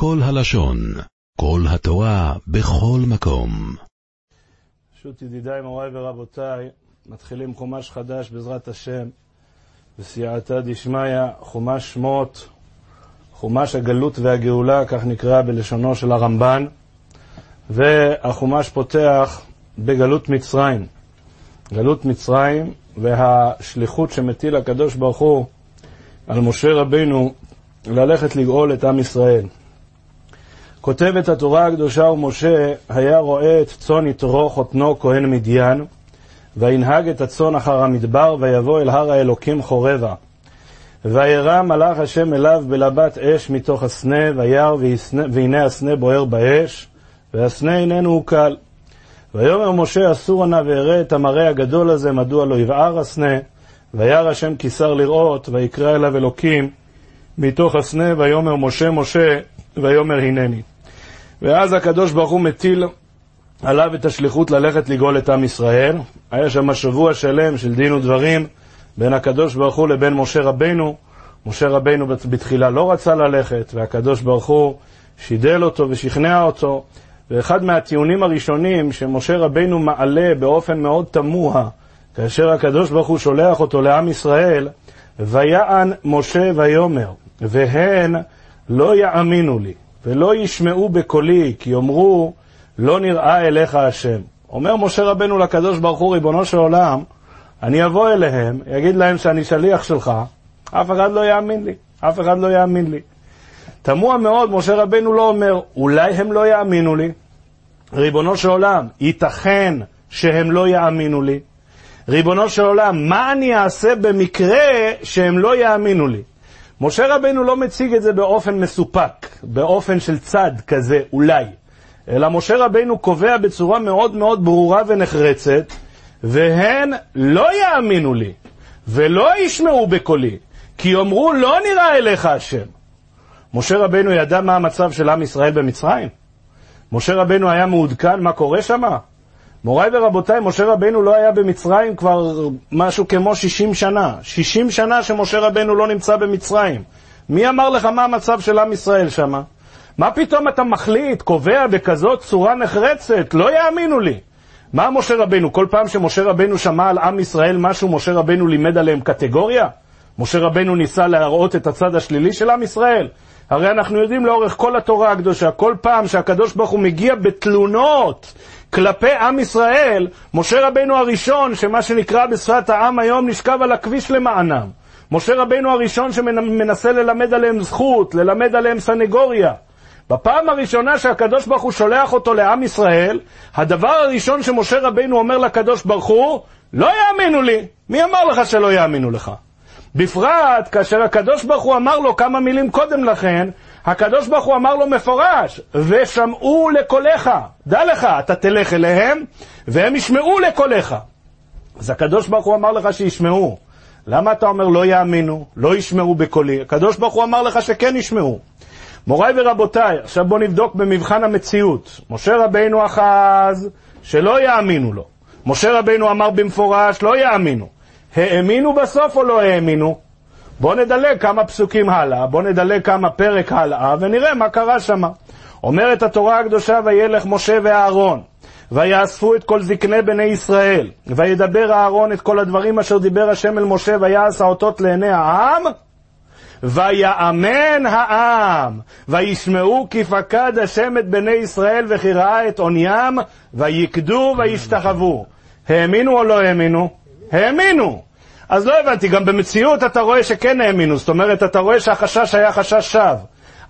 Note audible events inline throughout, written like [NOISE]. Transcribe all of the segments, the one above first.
כל הלשון, כל התורה, בכל מקום. ברשות ידידיי, מוריי ורבותיי, מתחילים חומש חדש בעזרת השם, בסייעתא דשמיא, חומש שמות, חומש הגלות והגאולה, כך נקרא בלשונו של הרמב"ן, והחומש פותח בגלות מצרים. גלות מצרים והשליחות שמטיל הקדוש ברוך הוא על משה רבינו ללכת לגאול את עם ישראל. כותבת התורה הקדושה ומשה היה רואה את צאן יתרו חותנו כהן מדיין וינהג את הצאן אחר המדבר ויבוא אל הר האלוקים חורבה. וירא מלאך השם אליו בלבת אש מתוך הסנה וירא והנה הסנה בוער באש והסנה איננו הוא קל. ויאמר משה אסור נא ואראה את המראה הגדול הזה מדוע לא יבער הסנה וירא השם כיסר לראות ויקרא אליו אלוקים מתוך הסנה ויאמר משה משה ויאמר הנני. ואז הקדוש ברוך הוא מטיל עליו את השליחות ללכת לגאול את עם ישראל. היה שם שבוע שלם של דין ודברים בין הקדוש ברוך הוא לבין משה רבינו. משה רבינו בתחילה לא רצה ללכת, והקדוש ברוך הוא שידל אותו ושכנע אותו. ואחד מהטיעונים הראשונים שמשה רבינו מעלה באופן מאוד תמוה, כאשר הקדוש ברוך הוא שולח אותו לעם ישראל, ויען משה ויאמר, והן לא יאמינו לי, ולא ישמעו בקולי, כי יאמרו, לא נראה אליך השם. אומר משה רבנו לקדוש ברוך הוא, ריבונו של עולם, אני אבוא אליהם, אגיד להם שאני שליח שלך, אף אחד לא יאמין לי, אף אחד לא יאמין לי. תמוה מאוד, משה רבנו לא אומר, אולי הם לא יאמינו לי. ריבונו של עולם, ייתכן שהם לא יאמינו לי. ריבונו של עולם, מה אני אעשה במקרה שהם לא יאמינו לי? משה רבנו לא מציג את זה באופן מסופק, באופן של צד כזה, אולי. אלא משה רבנו קובע בצורה מאוד מאוד ברורה ונחרצת, והן לא יאמינו לי, ולא ישמעו בקולי, כי יאמרו לא נראה אליך השם. משה רבנו ידע מה המצב של עם ישראל במצרים? משה רבנו היה מעודכן מה קורה שם? מוריי ורבותיי, משה רבנו לא היה במצרים כבר משהו כמו 60 שנה. 60 שנה שמשה רבנו לא נמצא במצרים. מי אמר לך מה המצב של עם ישראל שם? מה פתאום אתה מחליט, קובע בכזאת צורה נחרצת? לא יאמינו לי. מה משה רבנו? כל פעם שמשה רבנו שמע על עם ישראל משהו, משה רבנו לימד עליהם קטגוריה? משה רבנו ניסה להראות את הצד השלילי של עם ישראל? הרי אנחנו יודעים לאורך כל התורה הקדושה, כל פעם שהקדוש ברוך הוא מגיע בתלונות כלפי עם ישראל, משה רבנו הראשון, שמה שנקרא בשפת העם היום, נשכב על הכביש למענם. משה רבנו הראשון שמנסה ללמד עליהם זכות, ללמד עליהם סנגוריה. בפעם הראשונה שהקדוש ברוך הוא שולח אותו לעם ישראל, הדבר הראשון שמשה רבנו אומר לקדוש ברוך הוא, לא יאמינו לי. מי אמר לך שלא יאמינו לך? בפרט כאשר הקדוש ברוך הוא אמר לו כמה מילים קודם לכן, הקדוש ברוך הוא אמר לו מפורש, ושמעו לקולך. דע לך, אתה תלך אליהם, והם ישמעו לקולך. אז הקדוש ברוך הוא אמר לך שישמעו. למה אתה אומר לא יאמינו, לא ישמעו בקולי? הקדוש ברוך הוא אמר לך שכן ישמעו. מוריי ורבותיי, עכשיו בואו נבדוק במבחן המציאות. משה רבינו אחז שלא יאמינו לו. משה רבינו אמר במפורש לא יאמינו. האמינו בסוף או לא האמינו? בואו נדלג כמה פסוקים הלאה, בואו נדלג כמה פרק הלאה, ונראה מה קרה שם. אומרת התורה הקדושה, וילך משה ואהרון, ויאספו את כל זקני בני ישראל, וידבר אהרון את כל הדברים אשר דיבר השם אל משה, ויעש האותות לעיני העם, ויאמן העם, וישמעו כי פקד השם את בני ישראל וכי ראה את עוניים, ויקדו וישתחוו. האמינו או לא האמינו? האמינו. אז לא הבנתי, גם במציאות אתה רואה שכן האמינו, זאת אומרת, אתה רואה שהחשש היה חשש שווא.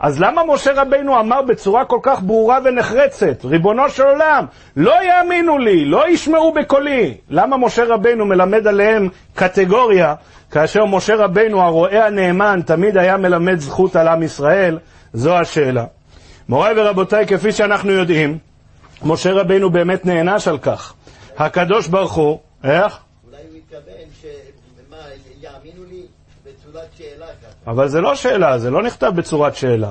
אז למה משה רבינו אמר בצורה כל כך ברורה ונחרצת, ריבונו של עולם, לא יאמינו לי, לא ישמעו בקולי? למה משה רבינו מלמד עליהם קטגוריה, כאשר משה רבינו, הרועה הנאמן, תמיד היה מלמד זכות על עם ישראל? זו השאלה. מוריי ורבותיי, כפי שאנחנו יודעים, משה רבינו באמת נענש על כך. הקדוש ברוך הוא, איך? אבל זה לא שאלה, זה לא נכתב בצורת שאלה,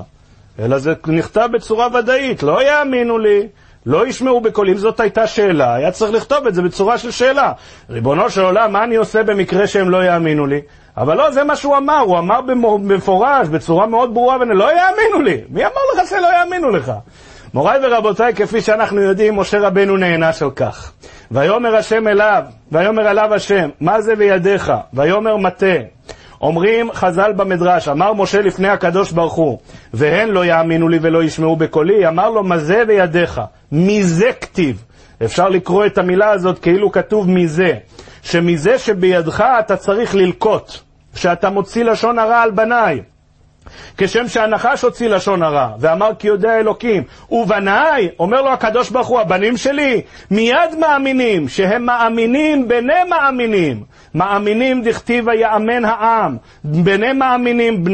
אלא זה נכתב בצורה ודאית, לא יאמינו לי, לא ישמעו בקולי. אם זאת הייתה שאלה, היה צריך לכתוב את זה בצורה של שאלה. ריבונו של עולם, מה אני עושה במקרה שהם לא יאמינו לי? אבל לא, זה מה שהוא אמר, הוא אמר במפורש, בצורה מאוד ברורה, ולא יאמינו לי. מי אמר לך שלא יאמינו לך? מוריי ורבותיי, כפי שאנחנו יודעים, משה רבנו נענש על כך. ויאמר השם אליו, ויאמר אליו השם, מה זה בידיך? ויאמר מטה. אומרים חז"ל במדרש, אמר משה לפני הקדוש ברוך הוא, והן לא יאמינו לי ולא ישמעו בקולי, אמר לו, מה זה בידיך? מזה כתיב. אפשר לקרוא את המילה הזאת כאילו כתוב מזה, שמזה שבידך אתה צריך ללקוט, שאתה מוציא לשון הרע על בניי. כשם שהנחש הוציא לשון הרע, ואמר כי יודע אלוקים, ובניי, אומר לו הקדוש ברוך הוא, הבנים שלי, מיד מאמינים, שהם מאמינים בני מאמינים. מאמינים דכתיב ויאמן העם, בני מאמינים,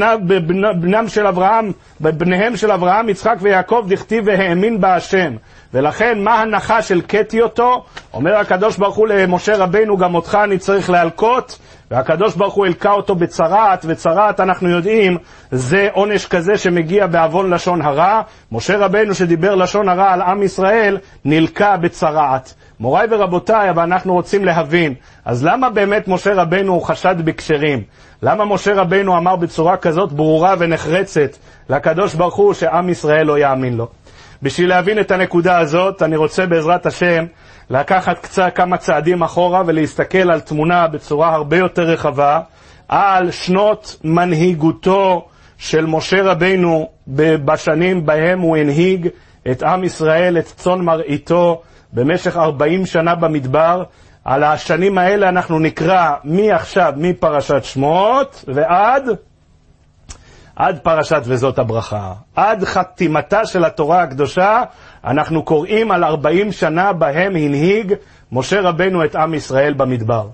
בנם של אברהם, בניהם של אברהם, יצחק ויעקב, דכתיב והאמין בהשם. ולכן, מה הנחש הלקטי אותו? אומר הקדוש ברוך הוא למשה רבינו, גם אותך אני צריך להלקות. והקדוש ברוך הוא הלקה אותו בצרעת, וצרעת אנחנו יודעים, זה עונש כזה שמגיע בעוון לשון הרע. משה רבנו שדיבר לשון הרע על עם ישראל, נלקה בצרעת. מוריי ורבותיי, אבל אנחנו רוצים להבין, אז למה באמת משה רבנו חשד בכשרים? למה משה רבנו אמר בצורה כזאת ברורה ונחרצת לקדוש ברוך הוא שעם ישראל לא יאמין לו? בשביל להבין את הנקודה הזאת, אני רוצה בעזרת השם לקחת קצת כמה צעדים אחורה ולהסתכל על תמונה בצורה הרבה יותר רחבה, על שנות מנהיגותו של משה רבינו בשנים בהם הוא הנהיג את עם ישראל, את צאן מרעיתו, במשך 40 שנה במדבר. על השנים האלה אנחנו נקרא מעכשיו, מפרשת שמות ועד עד פרשת וזאת הברכה. עד חתימתה של התורה הקדושה, אנחנו קוראים על 40 שנה בהם הנהיג משה רבנו את עם ישראל במדבר.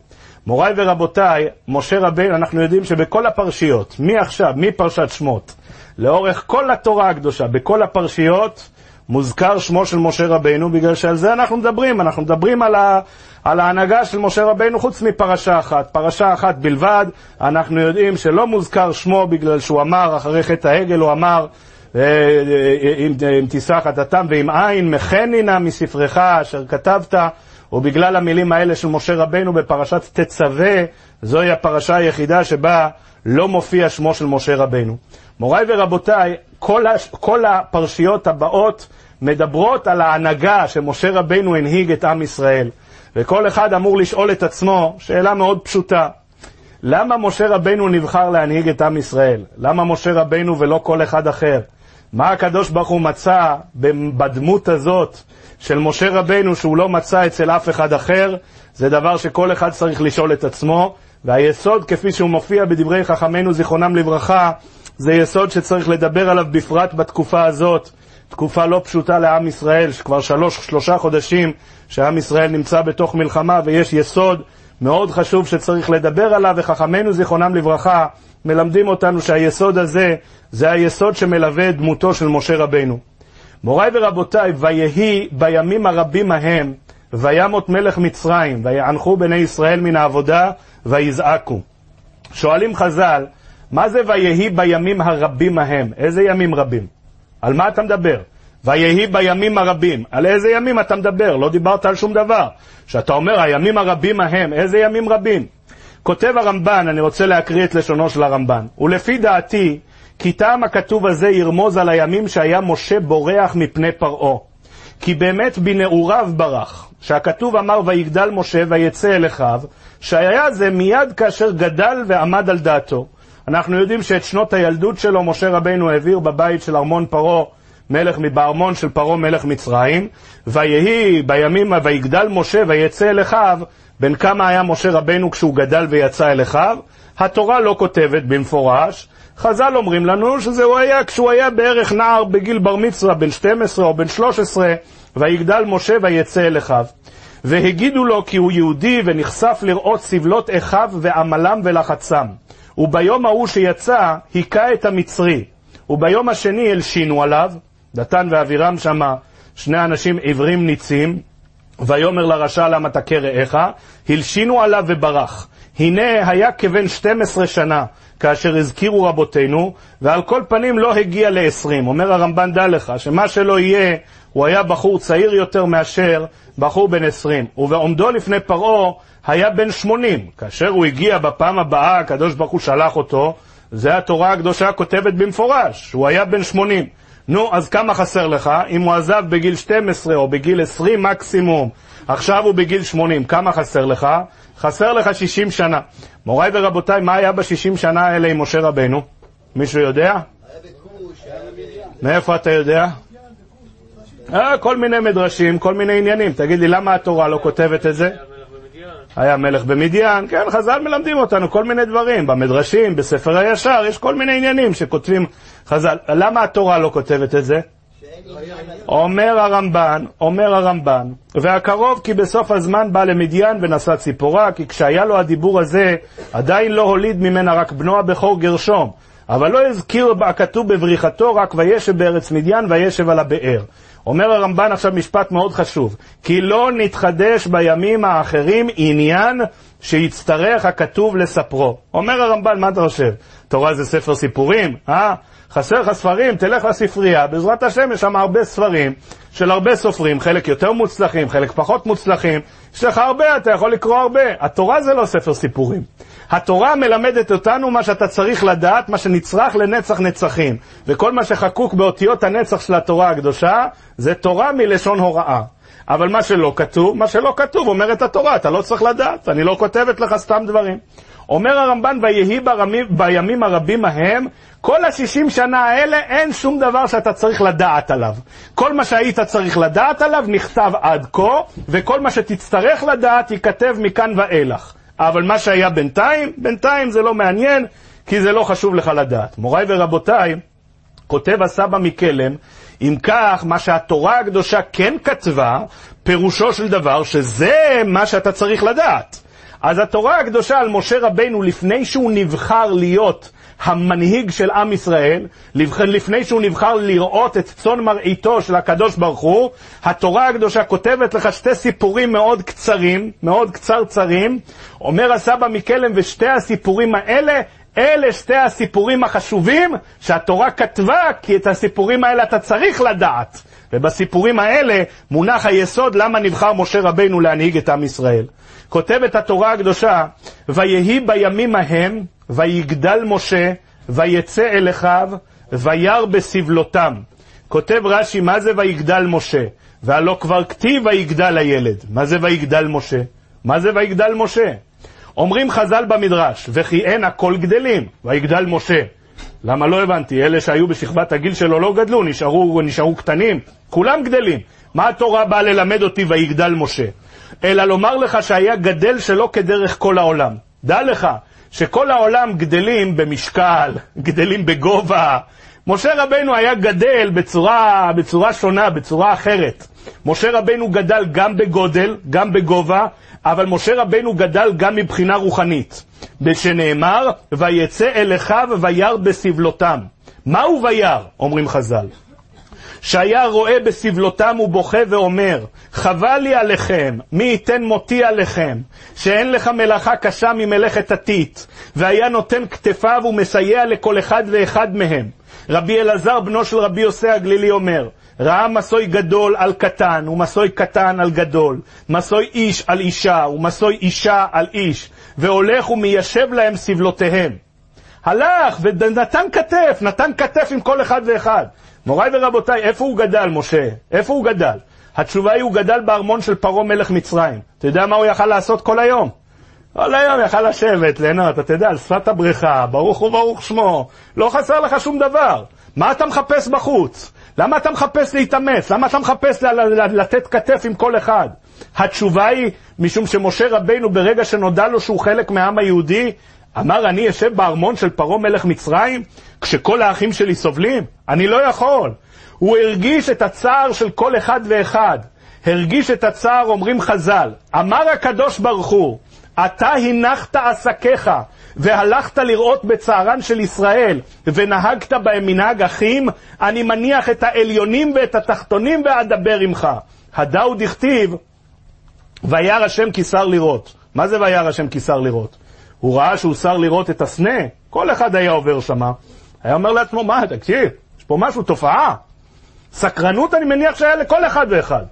מוריי ורבותיי, משה רבנו, אנחנו יודעים שבכל הפרשיות, מעכשיו, מפרשת שמות, לאורך כל התורה הקדושה, בכל הפרשיות, מוזכר שמו של משה רבנו, בגלל שעל זה אנחנו מדברים. אנחנו מדברים על, ה, על ההנהגה של משה רבנו חוץ מפרשה אחת. פרשה אחת בלבד, אנחנו יודעים שלא מוזכר שמו בגלל שהוא אמר, אחרי חטא העגל הוא אמר, אה, אה, אם תישא חטאתם ועם עין, מחני נא מספרך אשר כתבת, ובגלל המילים האלה של משה רבנו בפרשת תצווה, זוהי הפרשה היחידה שבה לא מופיע שמו של משה רבנו. מוריי ורבותיי, כל, הש... כל הפרשיות הבאות מדברות על ההנהגה שמשה רבנו הנהיג את עם ישראל. וכל אחד אמור לשאול את עצמו שאלה מאוד פשוטה. למה משה רבנו נבחר להנהיג את עם ישראל? למה משה רבנו ולא כל אחד אחר? מה הקדוש ברוך הוא מצא בדמות הזאת של משה רבנו שהוא לא מצא אצל אף אחד אחר? זה דבר שכל אחד צריך לשאול את עצמו, והיסוד כפי שהוא מופיע בדברי חכמינו זיכרונם לברכה, זה יסוד שצריך לדבר עליו בפרט בתקופה הזאת. תקופה לא פשוטה לעם ישראל, שכבר שלוש, שלושה חודשים שעם ישראל נמצא בתוך מלחמה, ויש יסוד מאוד חשוב שצריך לדבר עליו, וחכמינו זיכרונם לברכה מלמדים אותנו שהיסוד הזה זה היסוד שמלווה את דמותו של משה רבנו. מוריי ורבותיי, ויהי בימים הרבים ההם, וימות מלך מצרים, ויענחו בני ישראל מן העבודה, ויזעקו. שואלים חז"ל, מה זה ויהי בימים הרבים ההם? איזה ימים רבים? על מה אתה מדבר? ויהי בימים הרבים. על איזה ימים אתה מדבר? לא דיברת על שום דבר. כשאתה אומר הימים הרבים ההם, איזה ימים רבים? כותב הרמב"ן, אני רוצה להקריא את לשונו של הרמב"ן, ולפי דעתי, כי טעם הכתוב הזה ירמוז על הימים שהיה משה בורח מפני פרעה. כי באמת בנעוריו ברח, שהכתוב אמר ויגדל משה ויצא אל אחיו, שהיה זה מיד כאשר גדל ועמד על דעתו. אנחנו יודעים שאת שנות הילדות שלו משה רבינו העביר בבית של ארמון פרעה, מלך, בארמון של פרעה מלך מצרים, ויהי בימים, ויגדל משה ויצא אל אחיו, בן כמה היה משה רבינו כשהוא גדל ויצא אל אחיו? התורה לא כותבת במפורש, חז"ל אומרים לנו שזה הוא היה כשהוא היה בערך נער בגיל בר מצווה, בן 12 או בן 13, ויגדל משה ויצא אל אחיו. והגידו לו כי הוא יהודי ונחשף לראות סבלות אחיו ועמלם ולחצם. וביום ההוא שיצא, היכה את המצרי. וביום השני הלשינו עליו, דתן ואבירם שמה, שני אנשים עיוורים ניצים, ויאמר לרשע למה תכה רעך, הלשינו עליו וברח. הנה היה כבן 12 שנה, כאשר הזכירו רבותינו, ועל כל פנים לא הגיע ל-20. אומר הרמב"ן, דע לך, שמה שלא יהיה, הוא היה בחור צעיר יותר מאשר בחור בן 20. ובעומדו לפני פרעה היה בן 80. כאשר הוא הגיע בפעם הבאה, הקדוש ברוך הוא שלח אותו, זה התורה הקדושה כותבת במפורש, הוא היה בן 80. נו, אז כמה חסר לך? אם הוא עזב בגיל 12 או בגיל 20 מקסימום, עכשיו הוא בגיל 80, כמה חסר לך? חסר לך 60 שנה. מוריי ורבותיי, מה היה ב-60 שנה האלה עם משה רבנו? מישהו יודע? מאיפה אתה יודע? אה, כל מיני מדרשים, כל מיני עניינים. תגיד לי, למה התורה לא כותבת את זה? היה מלך במדיין, כן, חז"ל מלמדים אותנו כל מיני דברים, במדרשים, בספר הישר, יש כל מיני עניינים שכותבים חז"ל. למה התורה לא כותבת את זה? אומר הרמב"ן, אומר הרמב"ן, והקרוב כי בסוף הזמן בא למדיין ונשא ציפורה, כי כשהיה לו הדיבור הזה, עדיין לא הוליד ממנה רק בנו הבכור גרשום. אבל לא הזכיר הכתוב בבריחתו רק וישב בארץ מדיין וישב על הבאר. אומר הרמב"ן עכשיו משפט מאוד חשוב, כי לא נתחדש בימים האחרים עניין שיצטרך הכתוב לספרו. אומר הרמב"ן, מה אתה חושב? תורה זה ספר סיפורים? אה? חסר לך ספרים? תלך לספרייה, בעזרת השם יש שם הרבה ספרים של הרבה סופרים, חלק יותר מוצלחים, חלק פחות מוצלחים. יש לך הרבה, אתה יכול לקרוא הרבה. התורה זה לא ספר סיפורים. התורה מלמדת אותנו מה שאתה צריך לדעת, מה שנצרך לנצח נצחים. וכל מה שחקוק באותיות הנצח של התורה הקדושה, זה תורה מלשון הוראה. אבל מה שלא כתוב, מה שלא כתוב, אומרת התורה, אתה לא צריך לדעת, אני לא כותבת לך סתם דברים. אומר הרמב"ן, ויהי בימים הרבים ההם, כל השישים שנה האלה אין שום דבר שאתה צריך לדעת עליו. כל מה שהיית צריך לדעת עליו נכתב עד כה, וכל מה שתצטרך לדעת ייכתב מכאן ואילך. אבל מה שהיה בינתיים, בינתיים זה לא מעניין, כי זה לא חשוב לך לדעת. מוריי ורבותיי, כותב הסבא מקלם, אם כך, מה שהתורה הקדושה כן כתבה, פירושו של דבר שזה מה שאתה צריך לדעת. אז התורה הקדושה על משה רבנו, לפני שהוא נבחר להיות המנהיג של עם ישראל, לפני שהוא נבחר לראות את צאן מרעיתו של הקדוש ברוך הוא, התורה הקדושה כותבת לך שתי סיפורים מאוד קצרים, מאוד קצרצרים. אומר הסבא מקלם, ושתי הסיפורים האלה אלה שתי הסיפורים החשובים שהתורה כתבה, כי את הסיפורים האלה אתה צריך לדעת. ובסיפורים האלה מונח היסוד למה נבחר משה רבנו להנהיג את עם ישראל. כותבת התורה הקדושה, ויהי בימים ההם, ויגדל משה, ויצא אל אחיו, וירא בסבלותם. כותב רש"י, מה זה ויגדל משה? והלא כבר כתיב ויגדל הילד. מה זה ויגדל משה? מה זה ויגדל משה? אומרים חז"ל במדרש, וכי אין הכל גדלים, ויגדל משה. למה לא הבנתי? אלה שהיו בשכבת הגיל שלו לא גדלו, נשארו, נשארו קטנים, כולם גדלים. מה התורה באה ללמד אותי ויגדל משה? אלא לומר לך שהיה גדל שלא כדרך כל העולם. דע לך שכל העולם גדלים במשקל, [LAUGHS] גדלים בגובה. משה רבנו היה גדל בצורה, בצורה שונה, בצורה אחרת. משה רבנו גדל גם בגודל, גם בגובה, אבל משה רבנו גדל גם מבחינה רוחנית. שנאמר, ויצא אל אחיו וירא בסבלותם. מהו וירא? אומרים חז"ל. שהיה רואה בסבלותם ובוכה ואומר, חבל לי עליכם, מי ייתן מותי עליכם, שאין לך מלאכה קשה ממלאכת עתית, והיה נותן כתפיו ומסייע לכל אחד ואחד מהם. רבי אלעזר, בנו של רבי יוסי הגלילי, אומר, ראה מסוי גדול על קטן, ומסוי קטן על גדול, מסוי איש על אישה, ומסוי אישה על איש, והולך ומיישב להם סבלותיהם. הלך ונתן כתף, נתן כתף עם כל אחד ואחד. מוריי ורבותיי, איפה הוא גדל, משה? איפה הוא גדל? התשובה היא, הוא גדל בארמון של פרעה מלך מצרים. אתה יודע מה הוא יכל לעשות כל היום? כל היום יכל לשבת, ליהנות, אתה יודע, על שפת הבריכה, ברוך הוא ברוך שמו, לא חסר לך שום דבר. מה אתה מחפש בחוץ? למה אתה מחפש להתאמץ? למה אתה מחפש לתת כתף עם כל אחד? התשובה היא, משום שמשה רבינו, ברגע שנודע לו שהוא חלק מהעם היהודי, אמר, אני אשב בארמון של פרעה מלך מצרים, כשכל האחים שלי סובלים? אני לא יכול. הוא הרגיש את הצער של כל אחד ואחד. הרגיש את הצער, אומרים חז"ל. אמר הקדוש ברוך הוא, אתה הנחת עסקיך, והלכת לראות בצערן של ישראל, ונהגת בהם מנהג אחים, אני מניח את העליונים ואת התחתונים ואדבר עמך. הדאו דכתיב, וירא השם כיסר לראות. מה זה וירא השם כיסר לראות? הוא ראה שהוא שר לראות את הסנה, כל אחד היה עובר שמה, היה אומר לעצמו, מה, תקשיב, יש פה משהו, תופעה. סקרנות אני מניח שהיה לכל אחד ואחד.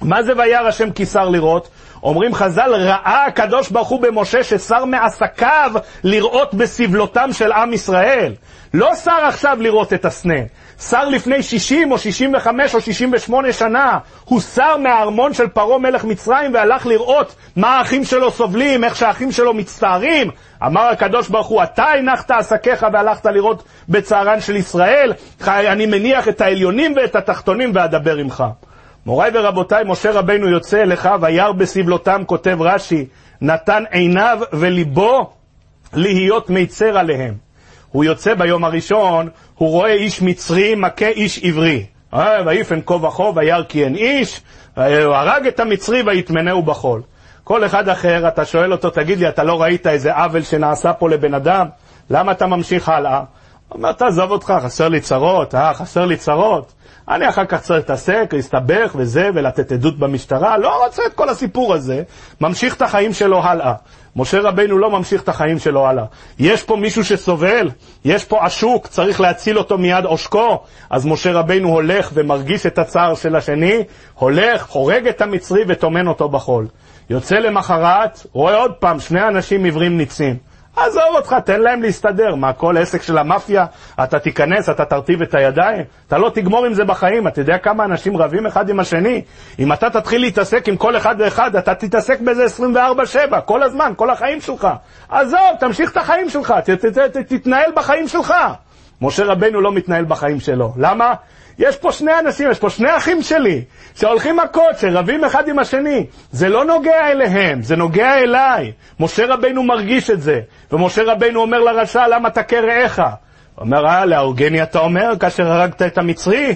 מה זה וירא השם כי שר לראות? אומרים חז"ל, ראה הקדוש ברוך הוא במשה ששר מעסקיו לראות בסבלותם של עם ישראל. לא שר עכשיו לראות את הסנה, שר לפני 60 או 65 או 68 שנה. הוא שר מהארמון של פרעה מלך מצרים והלך לראות מה האחים שלו סובלים, איך שהאחים שלו מצטערים. אמר הקדוש ברוך הוא, אתה הנחת עסקיך והלכת לראות בצערן של ישראל, אני מניח את העליונים ואת התחתונים ואדבר עמך. מוריי ורבותיי, משה רבנו יוצא אליך, וירא בסבלותם, כותב רש"י, נתן עיניו וליבו להיות מיצר עליהם. הוא יוצא ביום הראשון, הוא רואה איש מצרי מכה איש עברי. אה, ויפן כה וכה וירא כי אין איש, הרג את המצרי ויטמנהו בחול. כל אחד אחר, אתה שואל אותו, תגיד לי, אתה לא ראית איזה עוול שנעשה פה לבן אדם? למה אתה ממשיך הלאה? אומר, תעזוב אותך, חסר לי צרות, אה, חסר לי צרות. אני אחר כך צריך להתעסק, להסתבך וזה, ולתת עדות במשטרה, לא רוצה את כל הסיפור הזה, ממשיך את החיים שלו הלאה. משה רבנו לא ממשיך את החיים שלו הלאה. יש פה מישהו שסובל, יש פה עשוק, צריך להציל אותו מיד עושקו. אז משה רבנו הולך ומרגיש את הצער של השני, הולך, חורג את המצרי וטומן אותו בחול. יוצא למחרת, רואה עוד פעם, שני אנשים עיוורים ניצים. עזוב אותך, תן להם להסתדר. מה, כל עסק של המאפיה, אתה תיכנס, אתה תרטיב את הידיים? אתה לא תגמור עם זה בחיים. אתה יודע כמה אנשים רבים אחד עם השני? אם אתה תתחיל להתעסק עם כל אחד ואחד, אתה תתעסק בזה 24-7, כל הזמן, כל החיים שלך. עזוב, תמשיך את החיים שלך, ת, ת, ת, ת, תתנהל בחיים שלך. משה רבנו לא מתנהל בחיים שלו. למה? יש פה שני אנשים, יש פה שני אחים שלי, שהולכים מכות, שרבים אחד עם השני. זה לא נוגע אליהם, זה נוגע אליי. משה רבינו מרגיש את זה, ומשה רבינו אומר לרשע, למה תכה רעך? אומר, אה, להורגני אתה אומר, כאשר הרגת את המצרי?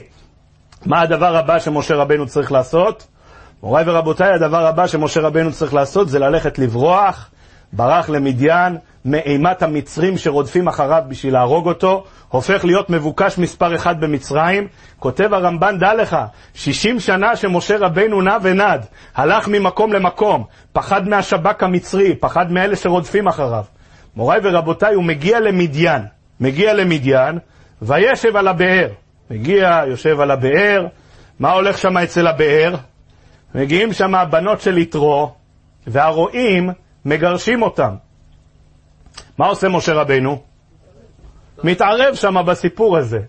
מה הדבר הבא שמשה רבינו צריך לעשות? מוריי ורבותיי, הדבר הבא שמשה רבינו צריך לעשות זה ללכת לברוח, ברח למדיין, מאימת המצרים שרודפים אחריו בשביל להרוג אותו, הופך להיות מבוקש מספר אחד במצרים. כותב הרמב"ן, דע לך, 60 שנה שמשה רבנו נע ונד, הלך ממקום למקום, פחד מהשב"כ המצרי, פחד מאלה שרודפים אחריו. מוריי ורבותיי, הוא מגיע למדיין, מגיע למדיין, וישב על הבאר. מגיע, יושב על הבאר, מה הולך שם אצל הבאר? מגיעים שם הבנות של יתרו, והרועים מגרשים אותם. מה עושה משה רבינו? מתערב שם בסיפור הזה.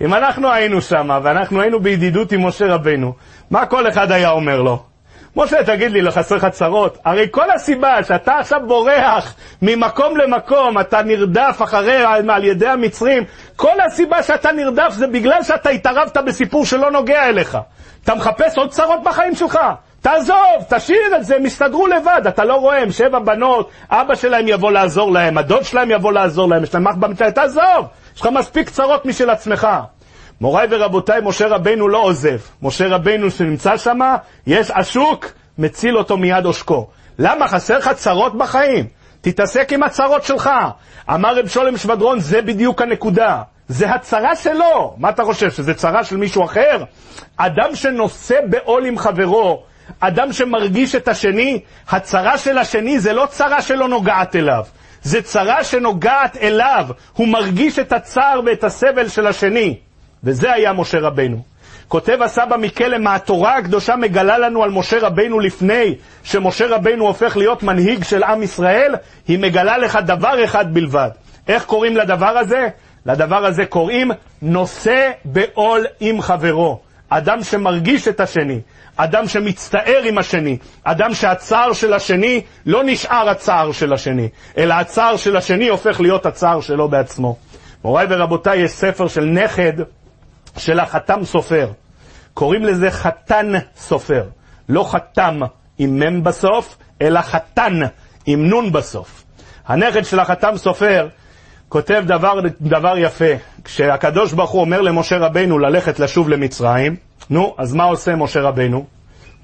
אם אנחנו היינו שם, ואנחנו היינו בידידות עם משה רבינו, מה כל אחד היה אומר לו? משה, תגיד לי, לא חסר לך צרות? הרי כל הסיבה שאתה עכשיו בורח ממקום למקום, אתה נרדף אחרי, על ידי המצרים, כל הסיבה שאתה נרדף זה בגלל שאתה התערבת בסיפור שלא נוגע אליך. אתה מחפש עוד צרות בחיים שלך? תעזוב, תשאיר את זה, הם יסתדרו לבד, אתה לא רואה, הם שבע בנות, אבא שלהם יבוא לעזור להם, הדוד שלהם יבוא לעזור להם, יש להם אח במצרים, תעזוב, יש לך מספיק צרות משל עצמך. מוריי ורבותיי, משה רבנו לא עוזב. משה רבנו שנמצא שם, יש עשוק, מציל אותו מיד עושקו. למה? חסר לך צרות בחיים? תתעסק עם הצרות שלך. אמר רב שולם שבדרון, זה בדיוק הנקודה. זה הצרה שלו. מה אתה חושב, שזה צרה של מישהו אחר? אדם שנושא בעול עם חברו, אדם שמרגיש את השני, הצרה של השני זה לא צרה שלא נוגעת אליו, זה צרה שנוגעת אליו, הוא מרגיש את הצער ואת הסבל של השני. וזה היה משה רבנו. כותב הסבא מקלם, התורה הקדושה מגלה לנו על משה רבנו לפני שמשה רבנו הופך להיות מנהיג של עם ישראל, היא מגלה לך דבר אחד בלבד. איך קוראים לדבר הזה? לדבר הזה קוראים נושא בעול עם חברו. אדם שמרגיש את השני, אדם שמצטער עם השני, אדם שהצער של השני לא נשאר הצער של השני, אלא הצער של השני הופך להיות הצער שלו בעצמו. מוריי ורבותיי, יש ספר של נכד של החתם סופר. קוראים לזה חתן סופר. לא חתם עם מם בסוף, אלא חתן עם נון בסוף. הנכד של החתם סופר כותב דבר, דבר יפה. כשהקדוש ברוך הוא אומר למשה רבנו ללכת לשוב למצרים, נו, אז מה עושה משה רבנו?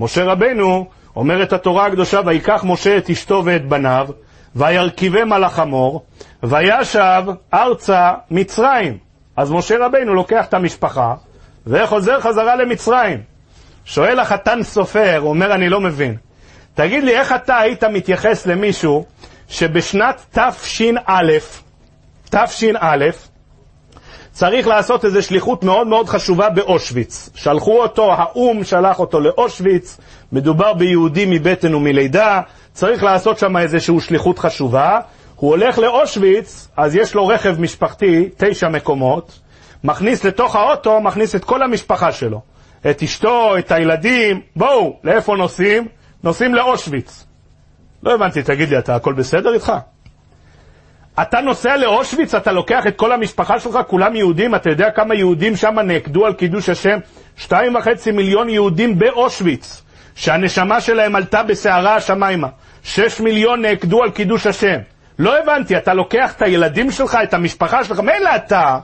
משה רבנו, אומרת התורה הקדושה, ויקח משה את אשתו ואת בניו, וירכיבם על החמור, וישב ארצה מצרים. אז משה רבנו לוקח את המשפחה, וחוזר חזרה למצרים. שואל החתן סופר, אומר, אני לא מבין. תגיד לי, איך אתה היית מתייחס למישהו שבשנת תש"א, תש"א, צריך לעשות איזו שליחות מאוד מאוד חשובה באושוויץ. שלחו אותו, האו"ם שלח אותו לאושוויץ, מדובר ביהודי מבטן ומלידה, צריך לעשות שם איזושהי שליחות חשובה. הוא הולך לאושוויץ, אז יש לו רכב משפחתי, תשע מקומות, מכניס לתוך האוטו, מכניס את כל המשפחה שלו. את אשתו, את הילדים, בואו, לאיפה נוסעים? נוסעים לאושוויץ. לא הבנתי, תגיד לי, אתה הכל בסדר איתך? אתה נוסע לאושוויץ, אתה לוקח את כל המשפחה שלך, כולם יהודים, אתה יודע כמה יהודים שם נעקדו על קידוש השם? שתיים וחצי מיליון יהודים באושוויץ, שהנשמה שלהם עלתה בסערה השמיימה. שש מיליון נעקדו על קידוש השם. לא הבנתי, אתה לוקח את הילדים שלך, את המשפחה שלך, מילא אתה,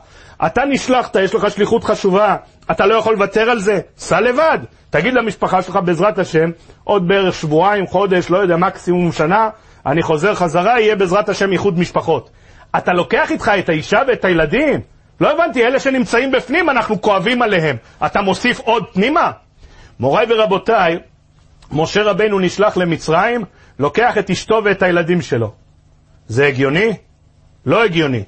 אתה נשלחת, יש לך שליחות חשובה, אתה לא יכול לוותר על זה, סע לבד. תגיד למשפחה שלך, בעזרת השם, עוד בערך שבועיים, חודש, לא יודע, מקסימום שנה, אני חוזר חזרה, יהיה בעזרת השם איחוד משפחות. אתה לוקח איתך את האישה ואת הילדים? לא הבנתי, אלה שנמצאים בפנים, אנחנו כואבים עליהם. אתה מוסיף עוד פנימה? מוריי ורבותיי, משה רבנו נשלח למצרים, לוקח את אשתו ואת הילדים שלו. זה הגיוני? לא הגיוני.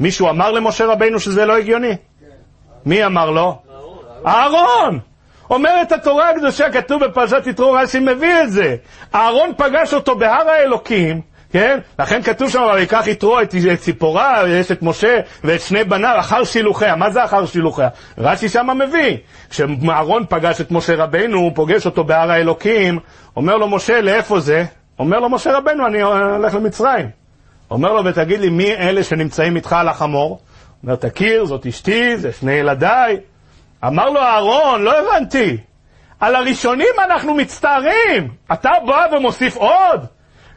מישהו אמר למשה רבנו שזה לא הגיוני? מי אמר לו? אהרון! אומרת התורה הקדושה, כתוב בפרשת יתרו, רש"י מביא את זה. אהרון פגש אותו בהר האלוקים, כן? לכן כתוב שם, ויקח יתרו את, את ציפורה, יש את משה ואת שני בניו, אחר שילוחיה. מה זה אחר שילוחיה? רש"י שם מביא. כשאהרון פגש את משה רבנו, הוא פוגש אותו בהר האלוקים, אומר לו משה, לאיפה זה? אומר לו משה רבנו, אני הולך למצרים. אומר לו, ותגיד לי, מי אלה שנמצאים איתך על החמור? אומר, תכיר, זאת אשתי, זה שני ילדיי. אמר לו אהרון, לא הבנתי. על הראשונים אנחנו מצטערים. אתה בא ומוסיף עוד?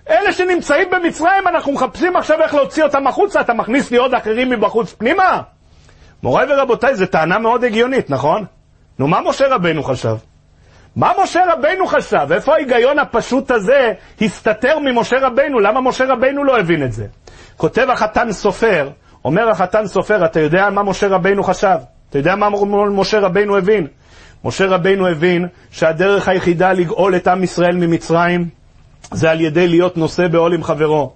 אלה שנמצאים במצרים, אנחנו מחפשים עכשיו איך להוציא אותם החוצה, אתה מכניס לי עוד אחרים מבחוץ פנימה? מוריי ורבותיי, זו טענה מאוד הגיונית, נכון? נו, מה משה רבנו חשב? מה משה רבנו חשב? איפה ההיגיון הפשוט הזה הסתתר ממשה רבנו? למה משה רבנו לא הבין את זה? כותב החתן סופר, אומר החתן סופר, אתה יודע מה משה רבנו חשב? אתה יודע מה משה רבנו הבין? משה רבנו הבין שהדרך היחידה לגאול את עם ישראל ממצרים זה על ידי להיות נושא בעול עם חברו,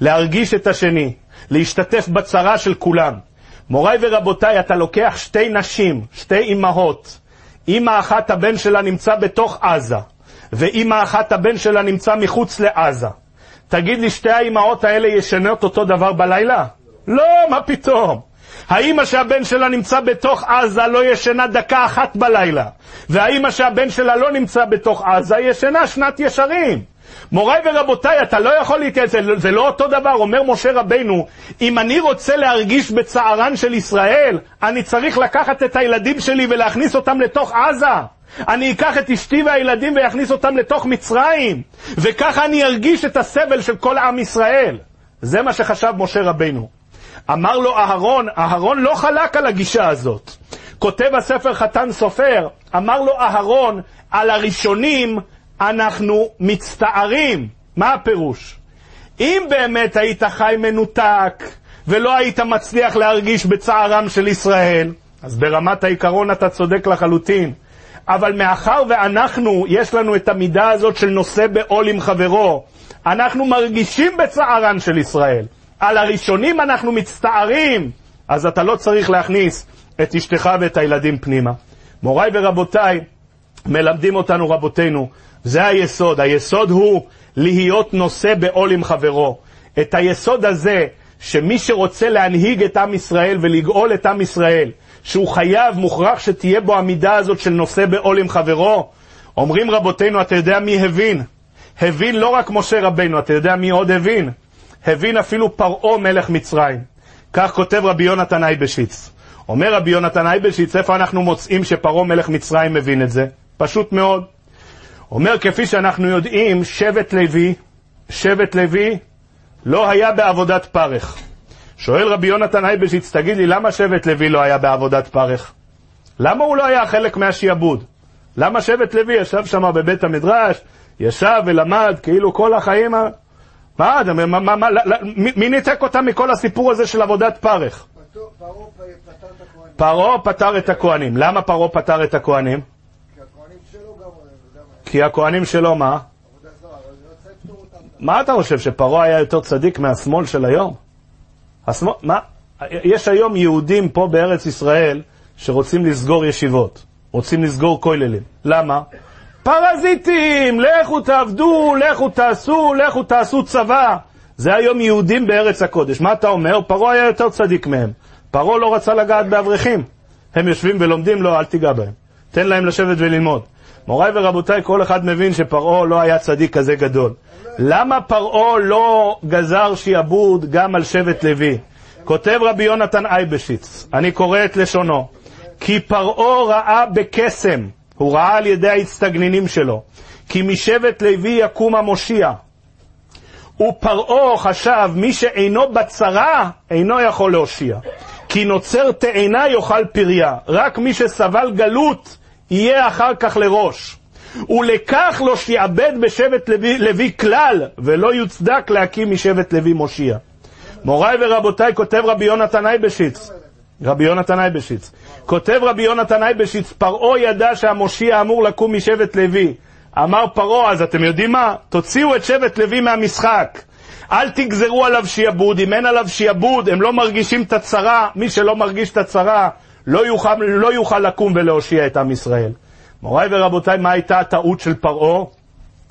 להרגיש את השני, להשתתף בצרה של כולם. מוריי ורבותיי, אתה לוקח שתי נשים, שתי אימהות, אימא אחת הבן שלה נמצא בתוך עזה, ואימא אחת הבן שלה נמצא מחוץ לעזה. תגיד לי, שתי האימהות האלה ישנות אותו דבר בלילה? לא, מה פתאום. האימא שהבן שלה נמצא בתוך עזה לא ישנה דקה אחת בלילה, והאימא שהבן שלה לא נמצא בתוך עזה ישנה שנת ישרים. מוריי ורבותיי, אתה לא יכול להתייעץ, זה, לא אותו דבר, אומר משה רבנו, אם אני רוצה להרגיש בצערן של ישראל, אני צריך לקחת את הילדים שלי ולהכניס אותם לתוך עזה. אני אקח את אשתי והילדים ואכניס אותם לתוך מצרים, וככה אני ארגיש את הסבל של כל עם ישראל. זה מה שחשב משה רבנו. אמר לו אהרון, אהרון לא חלק על הגישה הזאת. כותב הספר חתן סופר, אמר לו אהרון, על הראשונים אנחנו מצטערים. מה הפירוש? אם באמת היית חי מנותק ולא היית מצליח להרגיש בצערם של ישראל, אז ברמת העיקרון אתה צודק לחלוטין. אבל מאחר ואנחנו, יש לנו את המידה הזאת של נושא בעול עם חברו, אנחנו מרגישים בצערן של ישראל. על הראשונים אנחנו מצטערים, אז אתה לא צריך להכניס את אשתך ואת הילדים פנימה. מוריי ורבותיי, מלמדים אותנו רבותינו, זה היסוד. היסוד הוא להיות נושא בעול עם חברו. את היסוד הזה, שמי שרוצה להנהיג את עם ישראל ולגאול את עם ישראל, שהוא חייב, מוכרח שתהיה בו המידה הזאת של נושא בעול עם חברו, אומרים רבותינו, אתה יודע מי הבין? הבין לא רק משה רבנו, אתה יודע מי עוד הבין? הבין אפילו פרעה מלך מצרים. כך כותב רבי יונתן אייבשיץ. אומר רבי יונתן אייבשיץ, איפה אנחנו מוצאים שפרעה מלך מצרים מבין את זה? פשוט מאוד. אומר כפי שאנחנו יודעים, שבט לוי, שבט לוי לא היה בעבודת פרך. שואל רבי יונתן אייבשיץ, תגיד לי, למה שבט לוי לא היה בעבודת פרך? למה הוא לא היה חלק מהשיעבוד? למה שבט לוי ישב שם בבית המדרש, ישב ולמד כאילו כל החיים... מה, מי, ניתק אותם מכל הסיפור הזה של עבודת פרך? פרעה פטר את הכהנים. למה פרעה פטר את הכהנים? כי הכהנים שלו מה? מה אתה חושב, שפרעה היה יותר צדיק מהשמאל של היום? מה? יש היום יהודים פה בארץ ישראל שרוצים לסגור ישיבות, רוצים לסגור כוללים. למה? פרזיטים, לכו תעבדו, לכו תעשו, לכו תעשו צבא. זה היום יהודים בארץ הקודש. מה אתה אומר? פרעה היה יותר צדיק מהם. פרעה לא רצה לגעת באברכים. הם יושבים ולומדים, לא, אל תיגע בהם. תן להם לשבת וללמוד. מוריי ורבותיי, כל אחד מבין שפרעה לא היה צדיק כזה גדול. למה פרעה לא גזר שיעבוד גם על שבט לוי? כותב רבי יונתן אייבשיץ, אני קורא את לשונו, כי פרעה ראה בקסם, הוא ראה על ידי ההצטגנינים שלו, כי משבט לוי יקום המושיע. ופרעה חשב, מי שאינו בצרה, אינו יכול להושיע. כי נוצר תאנה יאכל פריה, רק מי שסבל גלות יהיה אחר כך לראש. ולכך לא שיעבד בשבט לוי, לוי כלל, ולא יוצדק להקים משבט לוי מושיע. מוריי ורבותיי, כותב רבי יונתן אייבשיץ, רבי יונתן אייבשיץ, כותב רבי יונתן אייבשיץ, פרעה ידע שהמושיע אמור לקום משבט לוי. אמר פרעה, אז אתם יודעים מה? תוציאו את שבט לוי מהמשחק. אל תגזרו עליו שיעבוד, אם אין עליו שיעבוד, הם לא מרגישים את הצרה, מי שלא מרגיש את הצרה, לא יוכל, לא יוכל לקום ולהושיע את עם ישראל. מוריי ורבותיי, מה הייתה הטעות של פרעה?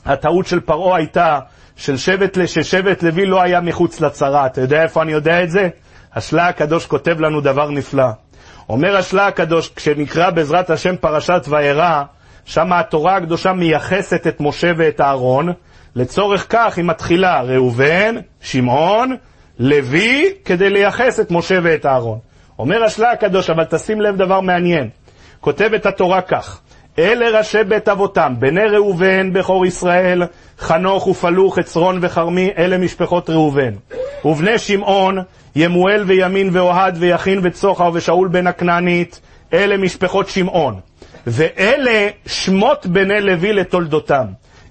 הטעות של פרעה הייתה של שבט, ששבט לוי לא היה מחוץ לצרה. אתה יודע איפה אני יודע את זה? השלה הקדוש כותב לנו דבר נפלא. אומר השלה הקדוש, כשנקרא בעזרת השם פרשת וירא, שם התורה הקדושה מייחסת את משה ואת אהרון, לצורך כך היא מתחילה ראובן, שמעון, לוי, כדי לייחס את משה ואת אהרון. אומר השלה הקדוש, אבל תשים לב דבר מעניין. כותבת התורה כך: אלה ראשי בית אבותם, בני ראובן, בכור ישראל, חנוך ופלוך, חצרון וכרמי, אלה משפחות ראובן. ובני שמעון, ימואל וימין ואוהד ויכין וצוחר ושאול בן הכנענית, אלה משפחות שמעון. ואלה שמות בני לוי לתולדותם,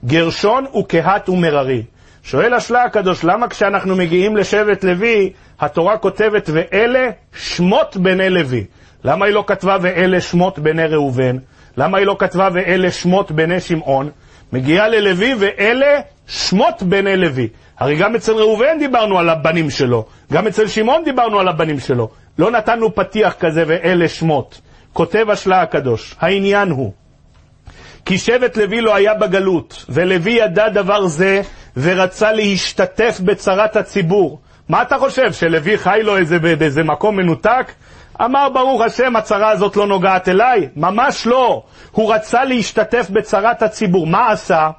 גרשון וקהת ומררי. שואל השלה הקדוש, למה כשאנחנו מגיעים לשבט לוי, התורה כותבת ואלה שמות בני לוי? למה היא לא כתבה ואלה שמות בני ראובן? למה היא לא כתבה ואלה שמות בני שמעון? מגיעה ללוי ואלה שמות בני לוי. הרי גם אצל ראובן דיברנו על הבנים שלו, גם אצל שמעון דיברנו על הבנים שלו. לא נתנו פתיח כזה ואלה שמות. כותב השלה הקדוש, העניין הוא כי שבט לוי לא היה בגלות, ולוי ידע דבר זה ורצה להשתתף בצרת הציבור. מה אתה חושב, שלוי חי לו איזה, באיזה מקום מנותק? אמר ברוך השם, הצרה הזאת לא נוגעת אליי? ממש לא. הוא רצה להשתתף בצרת הציבור. מה עשה?